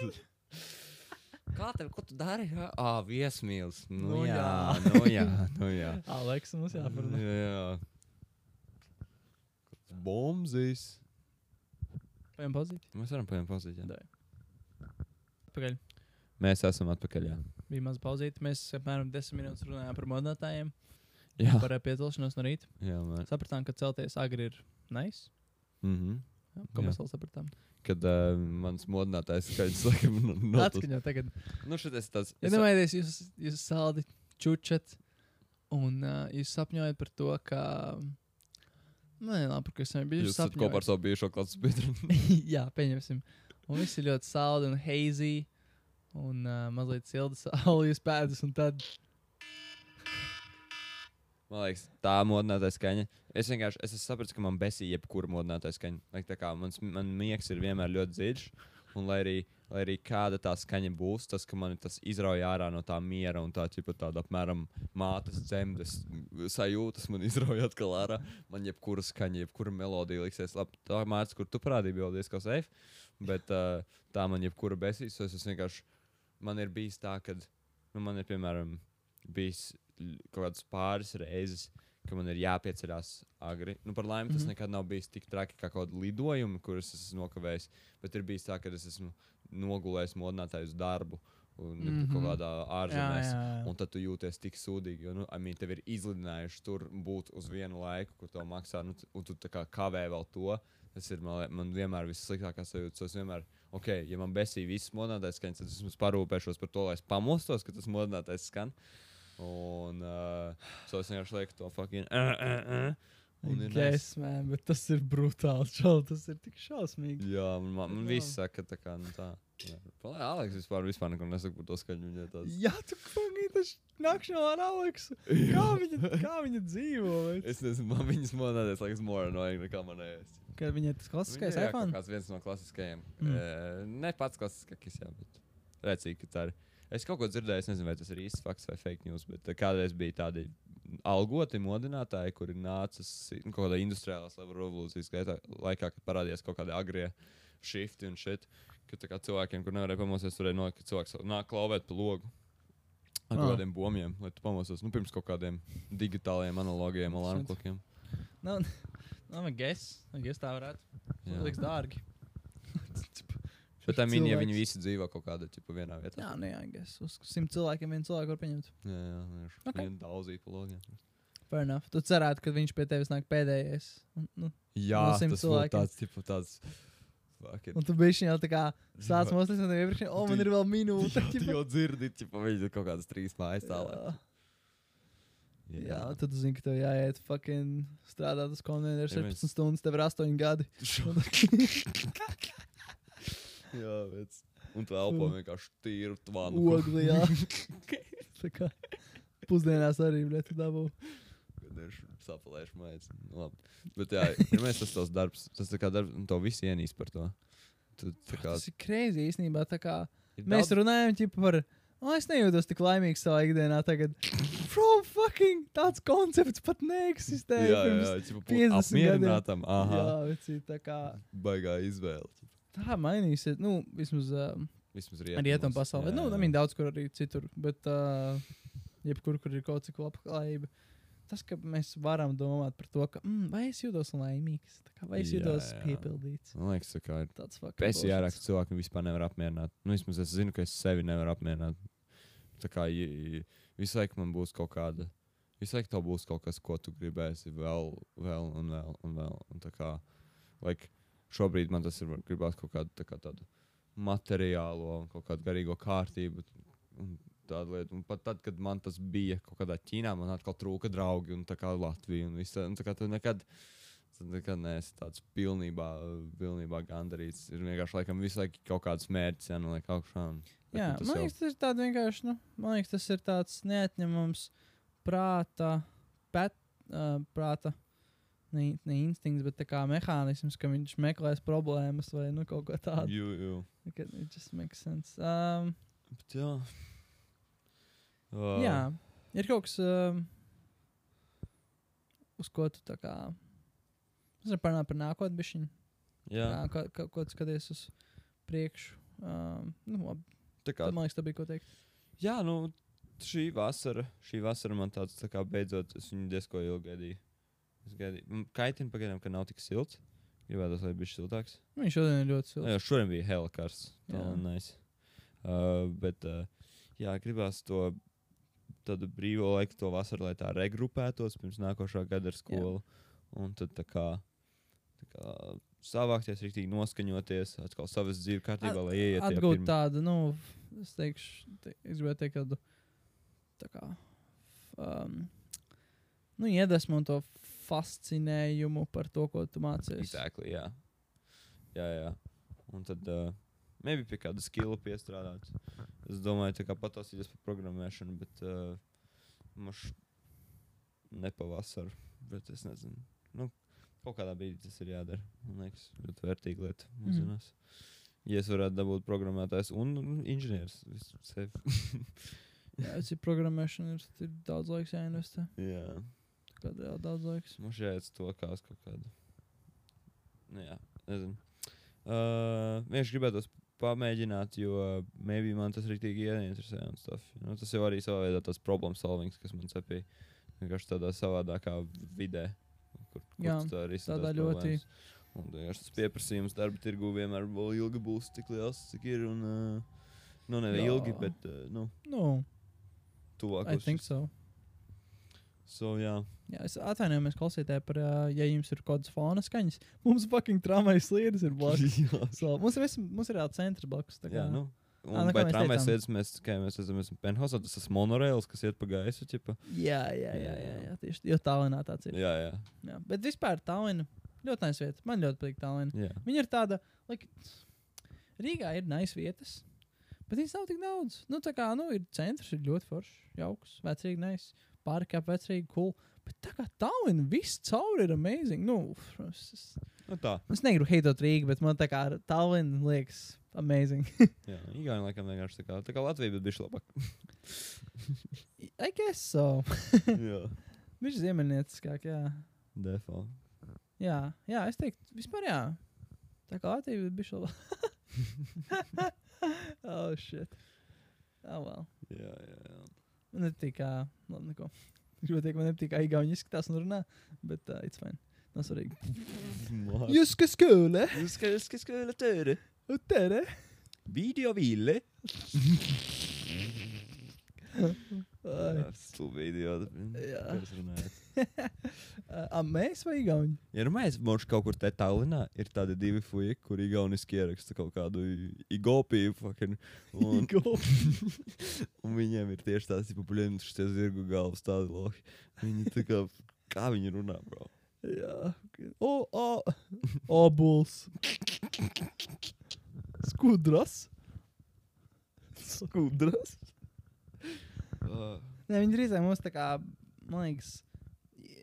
A: Kā tev, ko tu dari? Jā, ah, viesmīls. Nu,
B: Nu,
A: jā,
B: jā.
A: nu jā, nu jā. (laughs)
B: Aleks, mums jāparunā.
A: Jā, jā. Bombzīs.
B: Pajām pozīt.
A: Mēs varam paņemt pozīciju.
B: Dai.
A: Mēs esam atpakaļ. Jā,
B: Bija maz pauzīt. Mēs apmēram 10 minūtes runājām par modinātājiem,
A: jā.
B: par ā, piecelšanos no rīta.
A: jā man.
B: Sapratām, ka celties agri ir nice.
A: Mm -hmm.
B: Jā, Ko
A: Jā.
B: mēs vēl sapratām?
A: Kad uh, mans modinātājs skaidrs, (laughs) laikam, no, no tas.
B: Atskaņot tagad.
A: Nu, šitais tāds.
B: Ja domājaties, jūs, jūs saldi čučat un uh, jūs sapņojat par to, ka... Nu, nē, labi, par ko es nebiju.
A: Jūs esat kopā ar savu bijušo klases biedru. (laughs)
B: Jā, pieņemsim. Un viss ir ļoti saldi un hazy. Un uh, mazliet silda saule jūs (laughs) pēdas. Un tad
A: Man liekas, tā modinātā skaņa. Es vienkārši es esmu sapratis, ka man besī jebkura modinātā skaņa. Like, tā kā mans, man miegs ir vienmēr ļoti dziļš. Un lai arī, lai arī kāda tā skaņa būs, tas, ka man tas izrauj ārā no tā miera un tā, ķipa, tāda apmēram mātes dzemdes sajūtas, man (laughs) izrauj atkal ārā. Man jebkura skaņa, jebkura melodija liksies. Labi, tā mērķis, kur tu parādīji, bija diezgan safe. Bet uh, tā man jebkura besīs. Es, es vienkārši, man ir bijis tā, ka nu, man ir piemēram bijis kaut kādas pāris reizes, ka man ir jāpieceļās agri. Nu, par laimi, tas mm. -hmm. nekad nav bijis tik traki kā kaut kāda lidojuma, kuras es esmu nokavējis. Bet ir bijis tā, ka es esmu nogulējis modinātāju uz darbu un mm. -hmm. kaut kādā ārzemēs.
B: jā.
A: Un tad tu jūties tik sūdīgi, jo, nu, I mean, tev ir izlidinājuši tur būt uz vienu laiku, kur tev maksā, nu, un tu tā kā kavē vēl to. Tas ir man, man vienmēr vissliktākā sajūta. Es vienmēr, ok, ja man besī viss modinātais skaņas, tad es vismaz parūpēšos par to, lai es pamostos, ka tas modinātais skan. Un uh, so es vienkārši lieku to fucking. Uh, uh, uh, un ir
B: Yes, man, bet tas ir brutāli. (laughs) Čau, tas ir tik šausmīgi.
A: Jā, man, man, man viss saka, tā kā nu, tā. Palai, Aleks vispār, vispār neko nesaka par to skaņu. Viņa tāds.
B: Jā, tu kungi, tas nakšņo ar Aleksu. Kā viņa, kā viņa dzīvo? vec?
A: Es nezinu, man viņas monētas liekas more annoying nekā manējais.
B: Kad viņa ir tas klasiskais
A: Viņa jā,
B: iPhone?
A: Kāds viens no klasiskajiem.
B: Mm.
A: E, ne pats klasiskākais, jā, bet redzīgi, ka tā ir. Es kaut ko dzirdēju, es nezinu, vai tas ir īsts fakts vai fake news, bet kādreiz bija tādi algoti modinātāji, kuri nācis nu, kaut kādā industriālās revolūcijas gaitā, laikā, kad parādījās kaut kādi agrie shifti un shit. Ka tā kā cilvēkiem, kur nevarēja pamosties, turēja nolikt, ka cilvēks nāk klauvēt pa logu. Ar
B: Ah.
A: kādiem bomiem, lai tu pamostos. Nu, pirms kaut kādiem digitāliem, analogiem alarmklokiem.
B: Nav, nav, guess. I guess tā varētu.
A: Jā.
B: Tas liekas dārgi. (laughs)
A: Bet tā mini, ja viņi visi dzīvo kaut kādā ķipa vienā vietā.
B: Jā, nu jā, guess. Uz simt cilvēkiem vienu cilvēku var pieņemt.
A: jā, jā viņš
B: Ok.
A: okay. daudzīt pa logiem.
B: Fair enough. Tu cerētu, ka viņš pie tevis nāk pēdējais. Un, nu,
A: Jā,
B: No
A: tas
B: cilvēkiem.
A: tāds, tipu, tāds. Fucking,
B: un tu biji jau tā kā sāc
A: Jā.
B: mosties no tev iepriekš. O, man ir (laughs) vēl minūte.
A: Jā, tu jau dzirdi, ka viņi ir kaut kādas trīs mājas tālāk.
B: Jā. Jā, tad zini, ka tev jāiet fucking strādāt uz konvejeru
A: Ja mēs-
B: 17 stundas, tev ir 8 gadi. (laughs)
A: jā, bet. Un tu elpo vienkārši tīru tvanu.
B: Ogli, jā. (laughs) tā kā pusdienās arī, bet tu dabū.
A: Viņš sapalēš mājas. Nu, labi. Bet jā, pirmais tas tavs darbs. Tas tā kā darbs, un to visi ienīst par to. Tu, kā,
B: Tas ir krēsli īstenībā. Tā kā
A: ir
B: mēs
A: daudz-
B: runājam ķipa, par. O, es nejūtos tik laimīgs savā ikdienā tagad. Bro, fucking tāds koncepts pat neeksistē.
A: Jā, jā, jā, ķipa, būt
B: 50 gadiem.
A: apmierinātam. Aha,
B: Jā, vecī, tā kā
A: baigā izvēle.
B: tā mainīsies. Nu, vismaz um,
A: Vismaz rietumos.
B: rietumu pasaulē.
A: Jā,
B: Nu,
A: jā.
B: I mean, daudz kur arī citur. Bet uh, jebkur, kur ir kaut cik labklājība. Tas, ka mēs varam domāt par to, ka, mm, vai es jūtos laimīgs, kā, vai es
A: Jā,
B: jūtos
A: jā.
B: piepildīts.
A: Man liekas, ir
B: Tāds
A: Pēc
B: bullshit.
A: jārāk cilvēki vispār nevar apmierināt. Nu, vismaz es zinu, ka es sevi nevaru apmierināt. Kā visu laiku man būs kaut kāda, visu laiku tev būs kaut kas, ko tu gribēsi vēl, vēl un vēl un vēl. Un kā, like, šobrīd man tas ir, gribās kaut kādu tā kā tādu materiālo un kaut kādu garīgo kārtību. Un tāda lieta. Un pat tad, kad man tas bija kaut kādā Ķīnā, man atkal trūka draugi un tā kā Latvija un viss. tā- Un tā kā tu nekad, Tad nekad neesi tāds pilnībā, pilnībā gandarīts. Ir vienkārši laikam visu laiku kaut kāds mērķis jānoliek augšā. Un,
B: Jā,
A: nu,
B: man
A: jau-
B: liekas, tas ir tāds vienkārši, nu, man liekas, tas ir tāds neatņemams prāta, pet, uh, prāta, ne, ne instinkts, bet tā kā mehānisms, ka viņš meklēs problēmas vai nu, kaut ko tādu.
A: Jū, jū.
B: It just makes sense. Um,
A: Bet jā. Uh,
B: jā, ir kaut kas, um, uz ko tu tā kā, es varu parunāt par nākotni bišķiņu.
A: Jā,
B: Kā, kā, kā, ko skaties uz priekšu. Um, nu, labi,
A: tā kā
B: tad man liekas, tā bija ko teikt.
A: Jā, nu, šī vasara, šī vasara man tāds tā kā beidzot, es viņu diezko ilgi gaidīju. Es gaidīju. Kaitina pagaidām, ka nav tik silts. Gribētu, lai viņš siltāks.
B: Nu, Viņš šodien ir ļoti silts.
A: Jā, šodien bija hela karsts. Tā
B: Jā.
A: ir nice. Uh, bet, uh, jā, gribās to tādu brīvo laiku, to vasaru, lai tā regrupētos pirms nākošā gada ar skolu. Un tad tā kā savākties, rīktīgi noskaņoties, atkal savas dzīves kārtībā, lai tajā
B: Atgūt
A: pirm-
B: tādu, nu, es teikšu, te, es gribētu teikt, tādu, tā kā, um, nu, iedvesmu un to fascinējumu par to, ko tu mācies.
A: Exactly, jā. jā, jā. Un tad uh, maybe pie kāda skila piestrādāt. Es domāju, tā kā patasīties par programmēšanu, bet uh, maš nepavasaru. Bet es nezinu. Nu, kaut kādā brīdī tas ir jādara. Man liekas, ļoti vērtīga lieta.
B: Mhm.
A: Mūsdienās. Ja es varētu dabūt programmētājs un nu, inženieris, sevi. (laughs)
B: Jā, es ir programmēšana, ir, ir daudz laiks jāinvestē.
A: jā.
B: Tā kā reāli daudz laiks.
A: Man šeit to kā uz kaut kādu. Nu, jā, nezinu. Uh, vienkārši gribētu pamēģināt, jo maybe man tas rīktīgi ieinteresē un stuff. Nu, tas jau arī savā veidā tas problem solvings, kas man cepīja. Vienkārši tādā savādākā vidē. Kur, kur
B: Jā,
A: tā arī
B: tādā ļoti-
A: Un vienkārši tas pieprasījums darba tirgu vienmēr vēl ilgi būs tik liels, cik ir. Un, uh, nu, ne
B: Jā.
A: ilgi, bet uh, nu,
B: Nu,
A: tuvāk.
B: I think so.
A: So, jā.
B: Jā, es atvainojos klausītājai par, uh, ja jums ir kaut kādas fona skaņas. Mums fucking tramvajas sliedas ir blakus. (laughs)
A: jā.
B: so, mums ir, mums ir arī centrs blakus.
A: Jā, nu. Un
B: Ā, nu,
A: vai
B: teicām.
A: sēdes, mēs, kā mēs redzam, esam penthouse, tas ir monorails, kas iet pa gaisu, ķipa.
B: jā, jā, jā, jā, jā, tieši jo tālinā tāds ir.
A: Jā, jā.
B: Jā. Bet vispār Tallinn ļoti nice vieta. Man ļoti patīk Tallinn.
A: jā.
B: Viņa ir tāda, like, Rīgā ir nice vietas, bet viņas nav tik daudz. Nu, tā kā, nu, ir centrs, ir ļoti foršs, jauks, vecrīgi, nice, pāri kā vecrīgi, cool. Bet tā kā Tallinn viss cauri ir amazing. Nu, es,
A: Nu, tā.
B: es negribu heitot Rīgu, bet man tā kā Tallinn liekas amazing. (laughs)
A: Jā, Igauni laikam vienkārši tā kā, tā kā Latvija, bet bišķi labāk.
B: I guess so. (laughs)
A: jā.
B: Viņš ir ziemeļnieciskāk, jā.
A: Defo.
B: Jā, jā, es teiktu, vispār jā. Tā kā Latvija ir bijusi laba. oh, shit. Oh, well.
A: Jā, jā, jā.
B: Man nepatīk, kā. Labi, neko. Gribu teikt, man nepatīk, kā Igauni izskatās un runā, bet uh, it's fine. Nav svarīgi.
A: Jūs
B: Jūs kas skole?
A: skaties, kas skola tēri?
B: Un tere?
A: Video vīle. (laughs) Stulbi idioti.
B: Jā. (laughs) A, mēs vai Igauni?
A: Ja nu mēs mums kaut kur te Tallinā ir tādi divi fuji, kur igauniski ieraksta kaut kādu igopiju, fucking, un, (laughs) un viņiem ir tieši tāds popuļiem, šie zirgu galvas tādi lohi. Viņi tā kā, kā viņi runā, bro?
B: Jā. O, o, obuls. (laughs) Skudras.
A: Skudras? Uh,
B: Nē, viņi drīzāk mums tā kā, man liekas,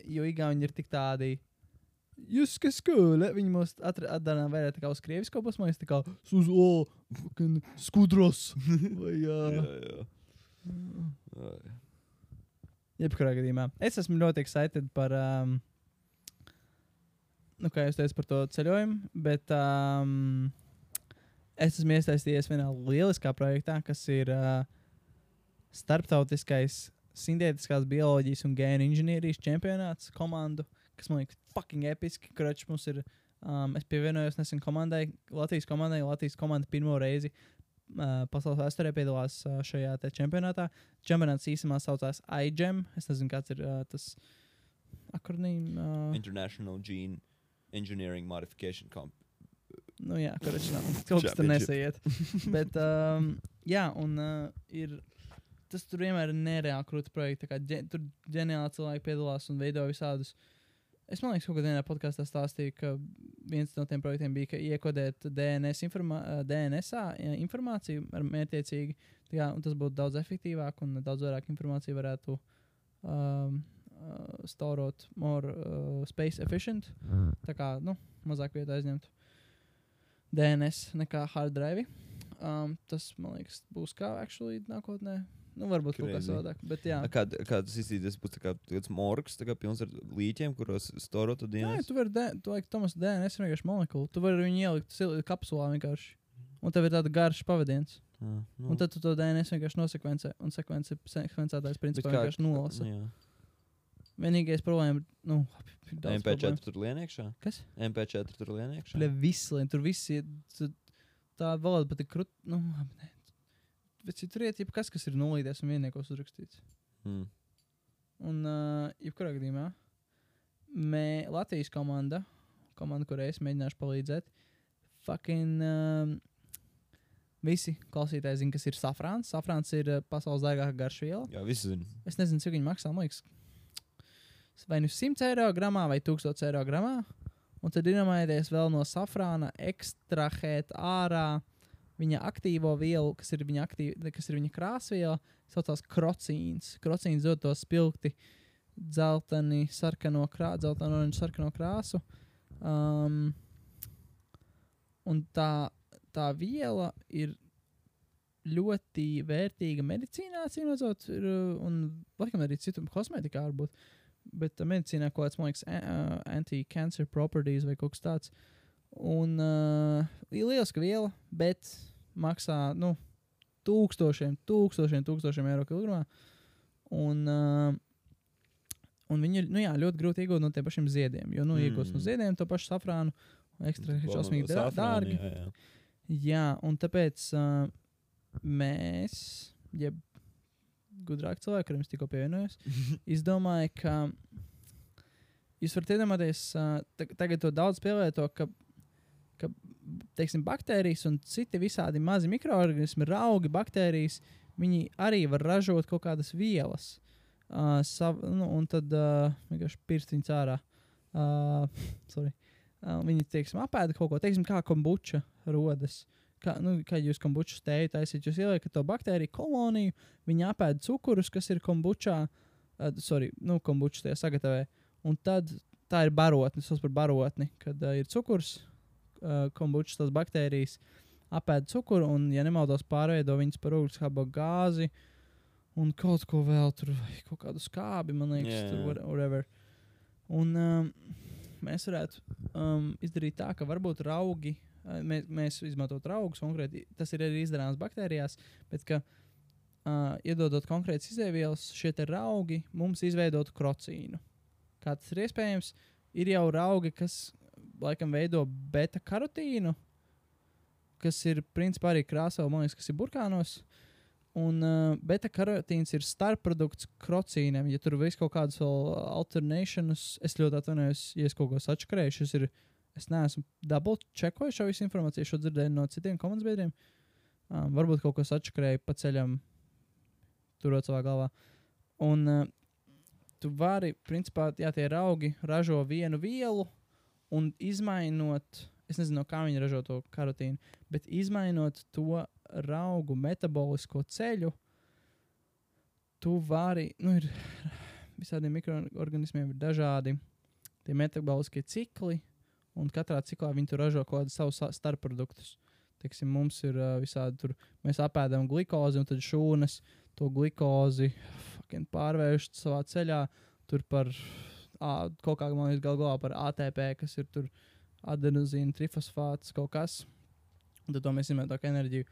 B: jo Igauni ir tik tādi. Jūs kā skole, viņi mums atdara vairāk kā uz krievisko man liekas, tā kā uz o, fucking skudros. (laughs) Vai jā.
A: jā, jā. Ai.
B: Jebkurā gadījumā. Es esmu ļoti excited par, um, nu, kā jūs teicat, par to ceļojumu, bet um, es esmu iesaistījies vienā lieliskā projektā, kas ir uh, starptautiskais sintētiskās bioloģijas un gēnu inženierijas čempionāts komandu, kas man liekas fucking episki. Kroč mums ir, um, es pievienojos nesen komandai, Latvijas komandai, Latvijas komanda pirmo reizi uh, pasaules vēsturē piedalās uh, šajā čempionātā. Čempionāts īsumā saucās iGEM. Es nezinu, kāds ir uh, tas akronīms. Uh,
A: International Gene Engineering Modification Comp.
B: nu, jā, kurš nav. Kaut kas tur nesaiet. Bet, um, jā, un uh, ir. Tas tur vienmēr ir nereāli krūti projekti. ģe- Tur ģeniāli cilvēki piedalās un veido visādus Es domāju, ka kādā podkāstā stāstīju, ka viens no tiem projektiem bija, iekodēt DNS, informā ja, informāciju ar mērķiecīgi. Jā, un tas būtu daudz efektīvāk un daudz vairāk informāciju varētu um, uh, storot more uh, space efficient. Tā kā nu, mazāk vietu aizņemtu DNS nekā hard drive. Um, tas, man liekas, būs kā actually nākotnē. Nu, varbūt kaut kas savādāk. Bet, jā,
A: Kā, kā tas izskatīsies, būs kā tāds morgs, tā kā pilns ar līķiem, kuros storot
B: Nē,
A: dienas.
B: tu vari, tu laikam, Tomas DNS vienkārši molekula. Tu vari viņu ielikt kapsulā vienkārši. Un tev ir tāda garša pavadiens.
A: Ah, nu.
B: Un tad tu to DNS vienkārši nosekvencē. Un sekvence, sekvencētājs
A: Bet
B: principā
A: kā-
B: vienkārši nolasa.
A: Jā.
B: Vienīgais problēma ir, nu, ir daudz
A: MP4
B: problēmu.
A: tur lien iekšā.
B: Kas?
A: MP4 tur lien iekšā.
B: Pļa vislien, tur viss ir, tā valoda pat ir krut, nu, labi, nē. Bet ja tur iet, jebkas, kas ir nulīties un vienniekos uzrakstīts.
A: Mm.
B: Un, uh, jebkurā gadījumā, mē, Latvijas komanda, komanda, kurai es mēģināšu palīdzēt, fucking um, visi klausītāji zina, kas ir safrāns. Safrāns ir uh, pasaules dārgākā garšviela.
A: Jā, visi zina.
B: Es nezinu, cik viņi maksā. Man liekas, vai nu 100 eiro gramā vai 1000 eiro gramā. Un tad iedomājieties vēl no safrāna ekstrahēt ārā viņa aktīvo vielu, kas ir viņa, aktīv, kas ir viņa krāsviela, saucās krocīns. Krocīns dod to spilgti dzelteni, sarkano, krā, dzelteno un sarkano krāsu. Um, un tā, tā viela ir ļoti vērtīga medicīnā, redzot, ir, un laikam arī citu kosmētikā varbūt. Bet medicīnā kaut kāds, man liekas, anti-cancer properties vai kaut kas tāds. Un uh, lieliska viela, bet maksā, nu, tūkstošiem, tūkstošiem, tūkstošiem eiro kilogramā. Un, uh, un viņi ir, nu jā, ļoti grūti iegūt no tiem pašiem ziediem. Jo, nu, mm. iegūst no
A: Mm.
B: ziediem to pašu safrānu, ekstra šausmīgi dārgi.
A: Jā, jā.
B: Jā, un tāpēc uh, mēs, jeb gudrāki cilvēki, kuriem es tikko pievienojos, (laughs) izdomāju, ka jūs varat iedomāties, uh, ta- tagad to daudz pielieto, ka, ka teiksim, baktērijas un citi visādi mazi mikroorganismi, raugi, baktērijas, viņi arī var ražot kaut kādas vielas. Uh, sav, nu, un tad uh, vienkārši pirkstiņš ārā. Uh, (laughs) sorry. Uh, viņi, teiksim, apēda kaut ko, teiksim, kā kombuča rodas. Kā, nu, kā jūs kombuču stēju taisīt, jūs ieliekat to baktēriju koloniju, viņi apēda cukurus, kas ir kombučā, uh, sorry, nu, kombuču tajā sagatavē. Un tad tā ir barotne, tas par barotni, kad uh, ir cukurs, kombučas tās baktērijas apēda cukuru un, ja nemaldos, pārveido viņas par ugļuskābo gāzi un kaut ko vēl tur, vai kaut kādu skābi, man liekas,
A: Jā,
B: yeah. tur whatever. Un um, mēs varētu um, izdarīt tā, ka varbūt raugi, uh, mēs, mēs izmantot raugus konkrēti, tas ir arī izdarāms baktērijās, bet ka uh, iedodot konkrētas izēvielas, šie te raugi mums izveidotu krocīnu. Kā tas ir iespējams? Ir jau raugi, kas laikam veido beta karotīnu, kas ir principā arī krāsā, man liekas, kas ir burkānos. Un uh, beta karotīns ir starpprodukts krocīnam. Ja tur viss kaut kādas vēl alternatīvas, es ļoti atvainojos, ja es kaut ko sačakarēju. Ir, es neesmu double checkojis šo visu informāciju, šo dzirdēju no citiem komandas biedriem. Um, varbūt kaut ko sačakarēju pa ceļam, turot savā galvā. Un uh, tu vari, principā, jā, tie augi ražo vienu vielu un izmainot, es nezinu, no kā viņi ražo to karotīnu, bet izmainot to augu metabolisko ceļu, tu vari, nu, ir (sighs) visādiem mikroorganismiem ir dažādi tie metaboliskie cikli, un katrā ciklā viņi tur ražo kaut kādus savus sa- starpproduktus. Teiksim, mums ir uh, visādi tur, mēs apēdam glukozi, un tad šūnas to glukozi pārvērš savā ceļā par kaut kā, man liekas, gal galā par ATP, kas ir tur adenozīna, trifosfāts, kaut kas. Un tad to mēs izmantojam kā enerģiju.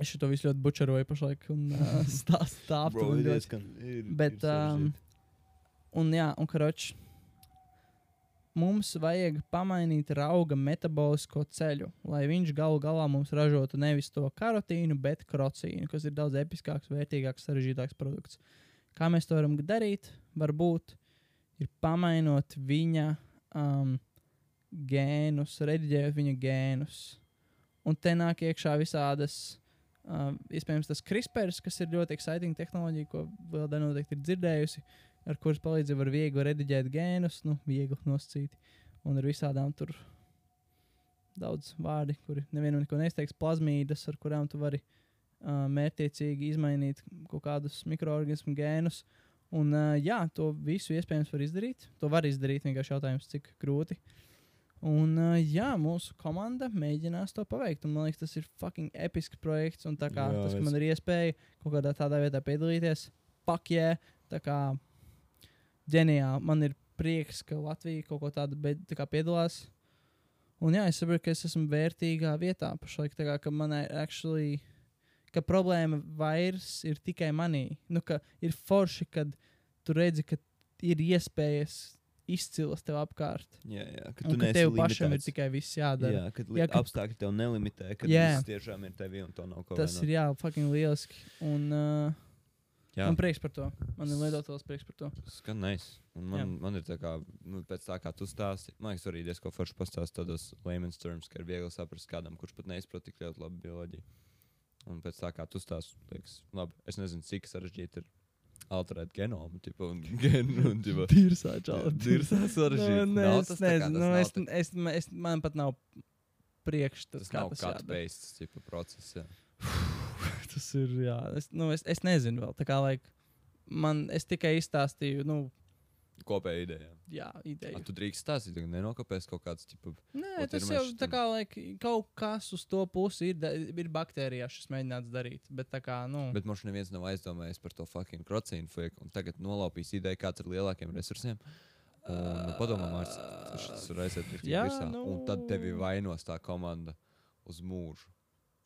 B: Es šo visu ļoti bučeroju pašlaik un (laughs) uh, stāstu tā aptuveni.
A: ir ir-
B: Bet,
A: ir
B: um, un jā, un karoči, mums vajag pamainīt auga metabolisko ceļu, lai viņš galu galā mums ražotu nevis to karotīnu, bet krocīnu, kas ir daudz episkāks, vērtīgāks, sarežģītāks produkts. Kā mēs to varam darīt? Varbūt ir pamainot viņa um, gēnus, rediģējot viņa gēnus. Un te nāk iekšā visādas, um, iespējams, tas CRISPR, kas ir ļoti exciting tehnoloģija, ko vēl noteikti ir dzirdējusi, ar kuras palīdzību var viegli rediģēt gēnus, nu, viegli nosacīt. Un ar visādām tur daudz vārdi, kuri nevienam neko neizteiks, plazmīdas, ar kurām tu vari uh, mērķiecīgi izmainīt kaut kādus mikroorganismu gēnus. Un, uh, jā, to visu iespējams var izdarīt. To var izdarīt, vienkārši jautājums, cik grūti. Un, uh, jā, mūsu komanda mēģinās to paveikt. Un, man liekas, tas ir fucking episks projekts. Un kā
A: Jā,
B: tas, ka
A: es-
B: man ir iespēja kaut kādā tādā vietā piedalīties, yeah, tā kā ģeniāli. Man ir prieks, ka Latvija kaut ko tādu tā kā piedalās. Un jā, es saprotu, ka es esmu vērtīgā vietā pašlaik. Tā kā ka man ir actually, ka problēma vairs ir tikai manī. Nu, ka ir forši, kad tu redzi, ka ir iespējas izcilas tev apkārt.
A: Jā, jā, ka
B: Un
A: tu
B: ka
A: neesi
B: tev pašam ir
A: limitēts.
B: tikai viss jādara.
A: Jā, kad
B: Jā,
A: jā,
B: kad-
A: apstākļi tev nelimitē, kad
B: Jā.
A: viss tiešām ir tevi un to nav ko
B: Tas ir jā, fucking lieliski. Un uh,
A: Jā,
B: man prieks par to. Man ir lietotājs prieks par to.
A: skan nice. Un man, man ir tā kā, nu, pēc tā kā tu stāsti, man liekas, arī diezgan forši pastāstīt tādos layman's terms, ka ir viegli saprast kādam, kurš pat neizprot tik ļoti labi bioloģiju. Un pēc tā kā tu stāsti, liekas, labi, es nezinu, cik sarežģīti ir alterēt genomu, tipu, un (laughs) genu, un, tipu,
B: Tirsā,
A: Dirsā sarežģīti.
B: Nu,
A: Nav
B: es nezinu, nu, es, es, es, man pat nav priekšstats,
A: Tas
B: kā
A: nav kāds pēsts, tipu, process. Jā.
B: Tas ir, jā, es, nu, es, es nezinu vēl. Tā kā, like, man, es tikai izstāstīju, nu,
A: Kopēja ideja.
B: jā,
A: A,
B: ideju.
A: tu drīkst stāstīt, ka nenokopēs kaut kāds, tipu,
B: Nē, tas
A: ir
B: jau tā kā, like, kaut kas uz to pusi ir, ir baktērijās, šis mēģināts darīt. Bet kā, nu,
A: Bet mums neviens nav aizdomājies par to fucking krocīnu fake, un tagad nolaupīs ideju, kāds ir lielākiem resursiem. Un nu, padomā, Mārcis, tas var aiziet tik
B: Jā,
A: visā.
B: nu-
A: Un tad tevi vainos tā komanda uz mūžu.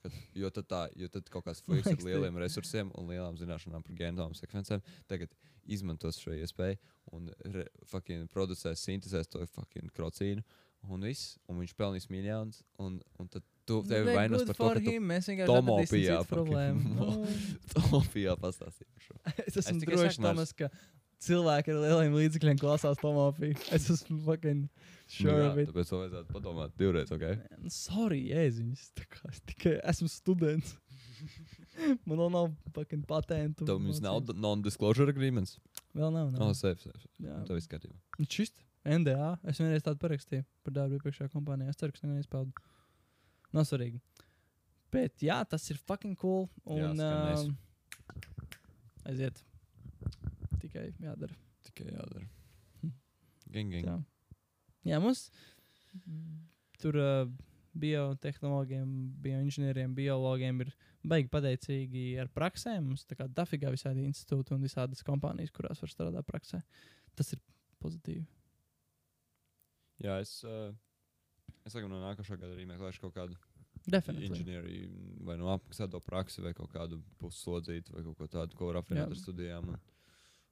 A: Kad, jo, tad tā, jo tad kaut kāds fuks ar lieliem resursiem un lielām zināšanām par genomu sekvencēm tagad izmantos šo iespēju un re, fucking producēs, sintēzēs to fucking krocīnu. Un viss, un viņš pelnīs miljonus, un, un tad tu tevi
B: Very
A: vainos par to, ka
B: him, Mēs vienkārši
A: tomopijā
B: atradīsim citu
A: fucking
B: problēmu. (laughs)
A: mo-
B: Nu,
A: Topijā pastāstīju par (laughs) šo.
B: es esmu
A: tikai
B: drošs. Tomas, ka cilvēki ar lieliem līdzekļiem klausās tomopiju. Es esmu fucking sure
A: nu,
B: of
A: jā,
B: it.
A: tāpēc to vajadzētu padomāt divreiz, ok?
B: Nu, Sorry, kā Es tikai esmu students. (laughs) Man vēl nav fucking patentu.
A: Tev mums nav non-disclosure agreements.
B: Vēl nav.
A: Jā,
B: nav.
A: oh, safe, safe.
B: Jā.
A: Tev viss kārtībā.
B: Nu, Čist. NDA. Es vienreiz tādu parakstīju par darbu iepriekšējā kompānijā. Es ceru, ka es nevienu izpaudu. Nav svarīgi. Bet jā, tas ir fucking cool.
A: Jā,
B: Un
A: skan nice.
B: um, aiziet. Tikai jādara.
A: Tikai jādara.
B: Hm.
A: Gang, gang.
B: Jā, jā mums tur uh, biotehnoloģiem, bioinženieriem, biologiem ir baigi pateicīgi ar praksēm. Mums tā kā dafigā visādi institūti un visādas kompānijas, kurās var strādāt praksē. Tas ir pozitīvi.
A: Jā, es, uh, es laikam no nākošā gada arī meklēšu kaut kādu
B: Definitīvi.
A: inženieriju, vai no apmaksāto praksi, vai kaut kādu pusslodzītu, vai kaut ko tādu, ko var apvienot ar studijām. Un,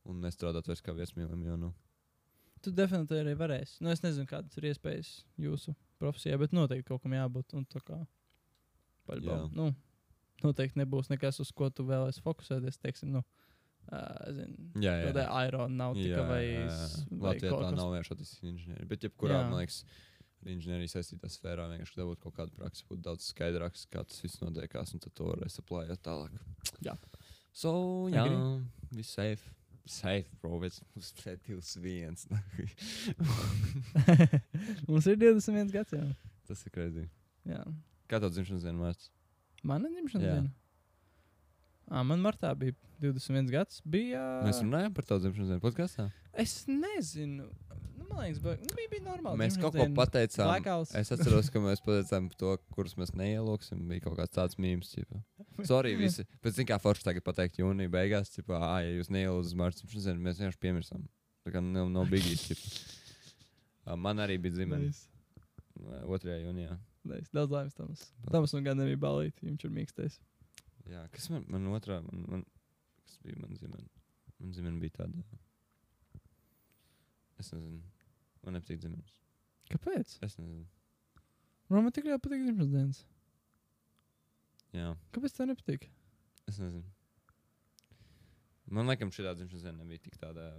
A: un nestrādāt vairs kā viesmīlim, jo, nu,
B: Tu definitīvi arī varēsi. Nu, es nezinu, kādas ir iespējas jūsu profesijā, bet noteikti kaut kam jābūt. Un,
A: Jā.
B: nu, noteikti nebūs nekas, uz ko tu vēlēsies fokusēties. Teiksim, nu, uh, zin,
A: jā, jā.
B: Kaut kāda aeronautika vai, s- vai
A: Latvijā tā nav vienkārši inženierija. Bet, jebkurā,
B: Jā.
A: man liekas, ar inženieriju saistītā sfērā vienkārši dabūt kaut kādu praksi, būtu daudz skaidrāks, kā tas viss notiekās, un tad to varēs aplājot tālāk.
B: Jā.
A: So, jā, viss safe. Safe, bro, bet mums pēc 21.
B: Mums ir 21 (laughs) gads jau.
A: tas ir krēsli. Kā tev dzimšanas diena mārts?
B: Mana dzimšanas
A: Jā.
B: diena. À, man martā bija 21 gads. Bija,
A: Mēs runājam par tavu dzimšanas dienu podkāstā.
B: Es nezinu. Nu, man liekas, ba- nu, bija, bija normāli.
A: Mēs kaut ko pateicām.
B: Blackouts.
A: Es atceros, ka mēs pateicām to, kurus mēs neielūksim. Bija kaut kāds tāds mīmīms. Sorry, visi. Pēc tam, kā forši tagad pateikt, jūnija beigās, tipā, ah, ja jūs neielūdzat Mārcis Kalniņš, mēs vienkārši piemirsām. Tā kā nav, nav. Ā, Man arī bija dzimta
B: Nice.
A: 2. jūnijā.
B: Nice. Daudz laimes tam. Tam man gan nebija balīti. Viņš ir mīkstais.
A: Jā, kas man, man otrā, man, man, kas bija man dzimta? Man dzimta bija tāda. Es nezinu. Man nepatīk dzimums.
B: Kāpēc?
A: Es nezinu.
B: Man man tik ļoti patīk dzimšanas dienas.
A: Jā.
B: Kāpēc tev nepatīk?
A: Es nezinu. Man liekas, šī dzimšanas diena nebija tik tāda.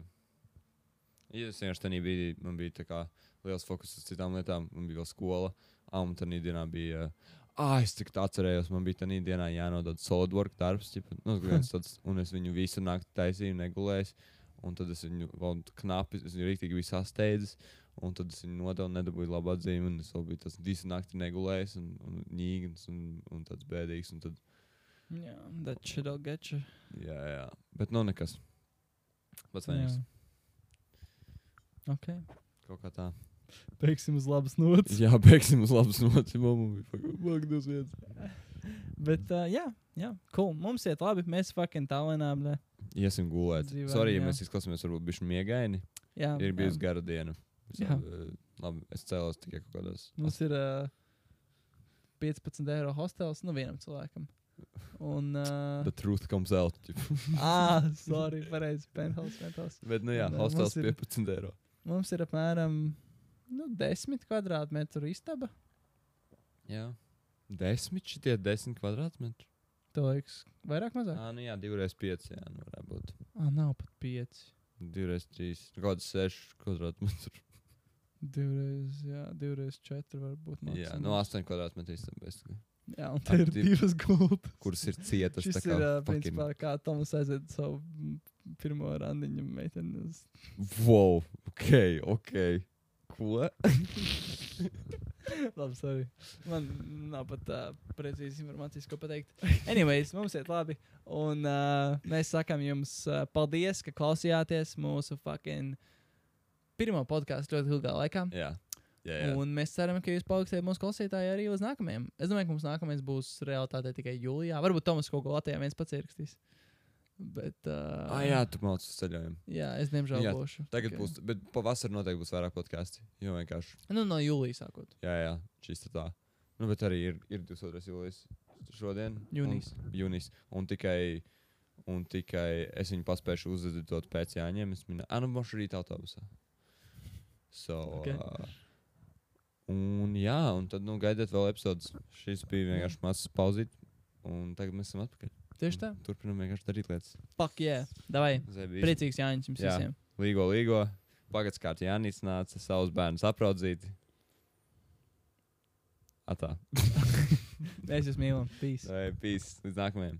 A: Ja es vienkārši tajā brīdī man bija tā kā liels fokus uz citām lietām, man bija vēl skola. Un tajā dienā bija. Ah, es tik tā atcerējos, man bija tajā dienā jānodod SolidWorks darbs, ķipa, nu, (laughs) tāds, un es viņu visu nakti taisīju, negulēju. Un tad es viņu vēl knapi, es viņu rīktīgi biju sasteidzis. Un tad es viņu nodevu, nedabūju labu atzīmi. Un es vēl biju tas visu nakti negulējis un, un ņīgns un, un tāds bēdīgs. Un tad,
B: Jā, that shit will get you.
A: jā, jā. Bet nu nekas. Pats vienīgs.
B: Ok.
A: Kaut kā tā.
B: Beigsim uz labas nots.
A: Jā, beigsim uz labas nots. Mamma bija pagaidus viens.
B: Bet, uh, jā, jā, cool. Mums iet labi. Mēs fucking tālēnām. Ne?
A: Iesim gulēt.
B: Dzīvē,
A: Sorry, ja
B: jā.
A: mēs izklausāmies varbūt bišķi miegaini.
B: Jā,
A: Ir bijusi gara diena. Es,
B: Jā.
A: uh, labi, es cēlos tikai kaut kādās.
B: Mums ir uh, 15 eiro hostels nu vienam cilvēkam. Un. Uh,
A: The truth comes out. (laughs)
B: ah, sorry, pareizi. Penthouse, penthouse.
A: Bet, nu jā,
B: Un,
A: hostels
B: ir-
A: 15 eiro.
B: Mums ir apmēram nu, 10 kvadrātmetru istaba.
A: Jā. Desmit šitie desmit kvadrātmetri.
B: Tev liekas, vairāk, mazāk?
A: Ah, nu jā, divreiz pieci. Jā, nu varētu būt.
B: Ah, nav pat 5.
A: Divreiz trīs. Nu, Kaut kāds seši kvadrātmetri.
B: Divreiz, jā, divreiz 4 varbūt.
A: Jā,
B: maksimums.
A: no astoņu kvadrātmetru istabā.
B: Jā, un te ir
A: Div-
B: divas gultas.
A: Kuras ir cietas. Kā
B: ir, uh, principā, kā Toms aiziet savu pirmo randiņu meiteni. uz-
A: Wow, ok, ok. Ko? (laughs) (laughs)
B: Labi, sorry. Man nav pat tā uh, precīzi informācijas, ko pateikt. (laughs) Anyways, mums iet labi. Un uh, mēs sakām jums uh, paldies, ka klausījāties mūsu fucking pirmo podkāstu ļoti ilgā laikā.
A: Jā, jā. jā.
B: Un mēs ceram, ka jūs paliksiet mūsu klausītāji arī uz nākamajiem. Es domāju, ka mums nākamais būs realitāte tikai jūlijā. Varbūt Tomas kaut ko Latvijā viens pats ierakstīs. Bet, uh,
A: Ah, jā, tu mācies uz ceļojumu.
B: jā, es diemžēl
A: Jā,
B: būšu.
A: Tagad
B: tikai-
A: būs, bet pavasarī noteikti būs vairāk podkāstu. Jo vienkārši,
B: Nu, no jūlijas sākot.
A: jā, jā, šis tā. Nu, bet arī ir, ir 22. jūlijas šodien.
B: Jūnijas.
A: Un, jūnijas. Un tikai, un tikai es viņu paspēju uzvedot pēc Jāņiem. Es minēju, ah, nu, būšu rīt autobusā. So,
B: Ok.
A: uh, un jā, un tad, nu, gaidiet vēl epizodes. Šis bija vienkārši mazs pauzīt. Un tagad mēs esam atpakaļ.
B: Tieši tā.
A: Turpinām vienkārši darīt lietas.
B: Pak, jā. Davai.
A: Zebīs.
B: Priecīgs Jānis jums
A: Jā.
B: visiem.
A: Līgo, līgo. Pagaidzi, kā Jānis nāca savus bērnus apraudzīt. Atā. (laughs)
B: Mēs jūs mīlam. Peace.
A: Vai pīs līdz nākamajam.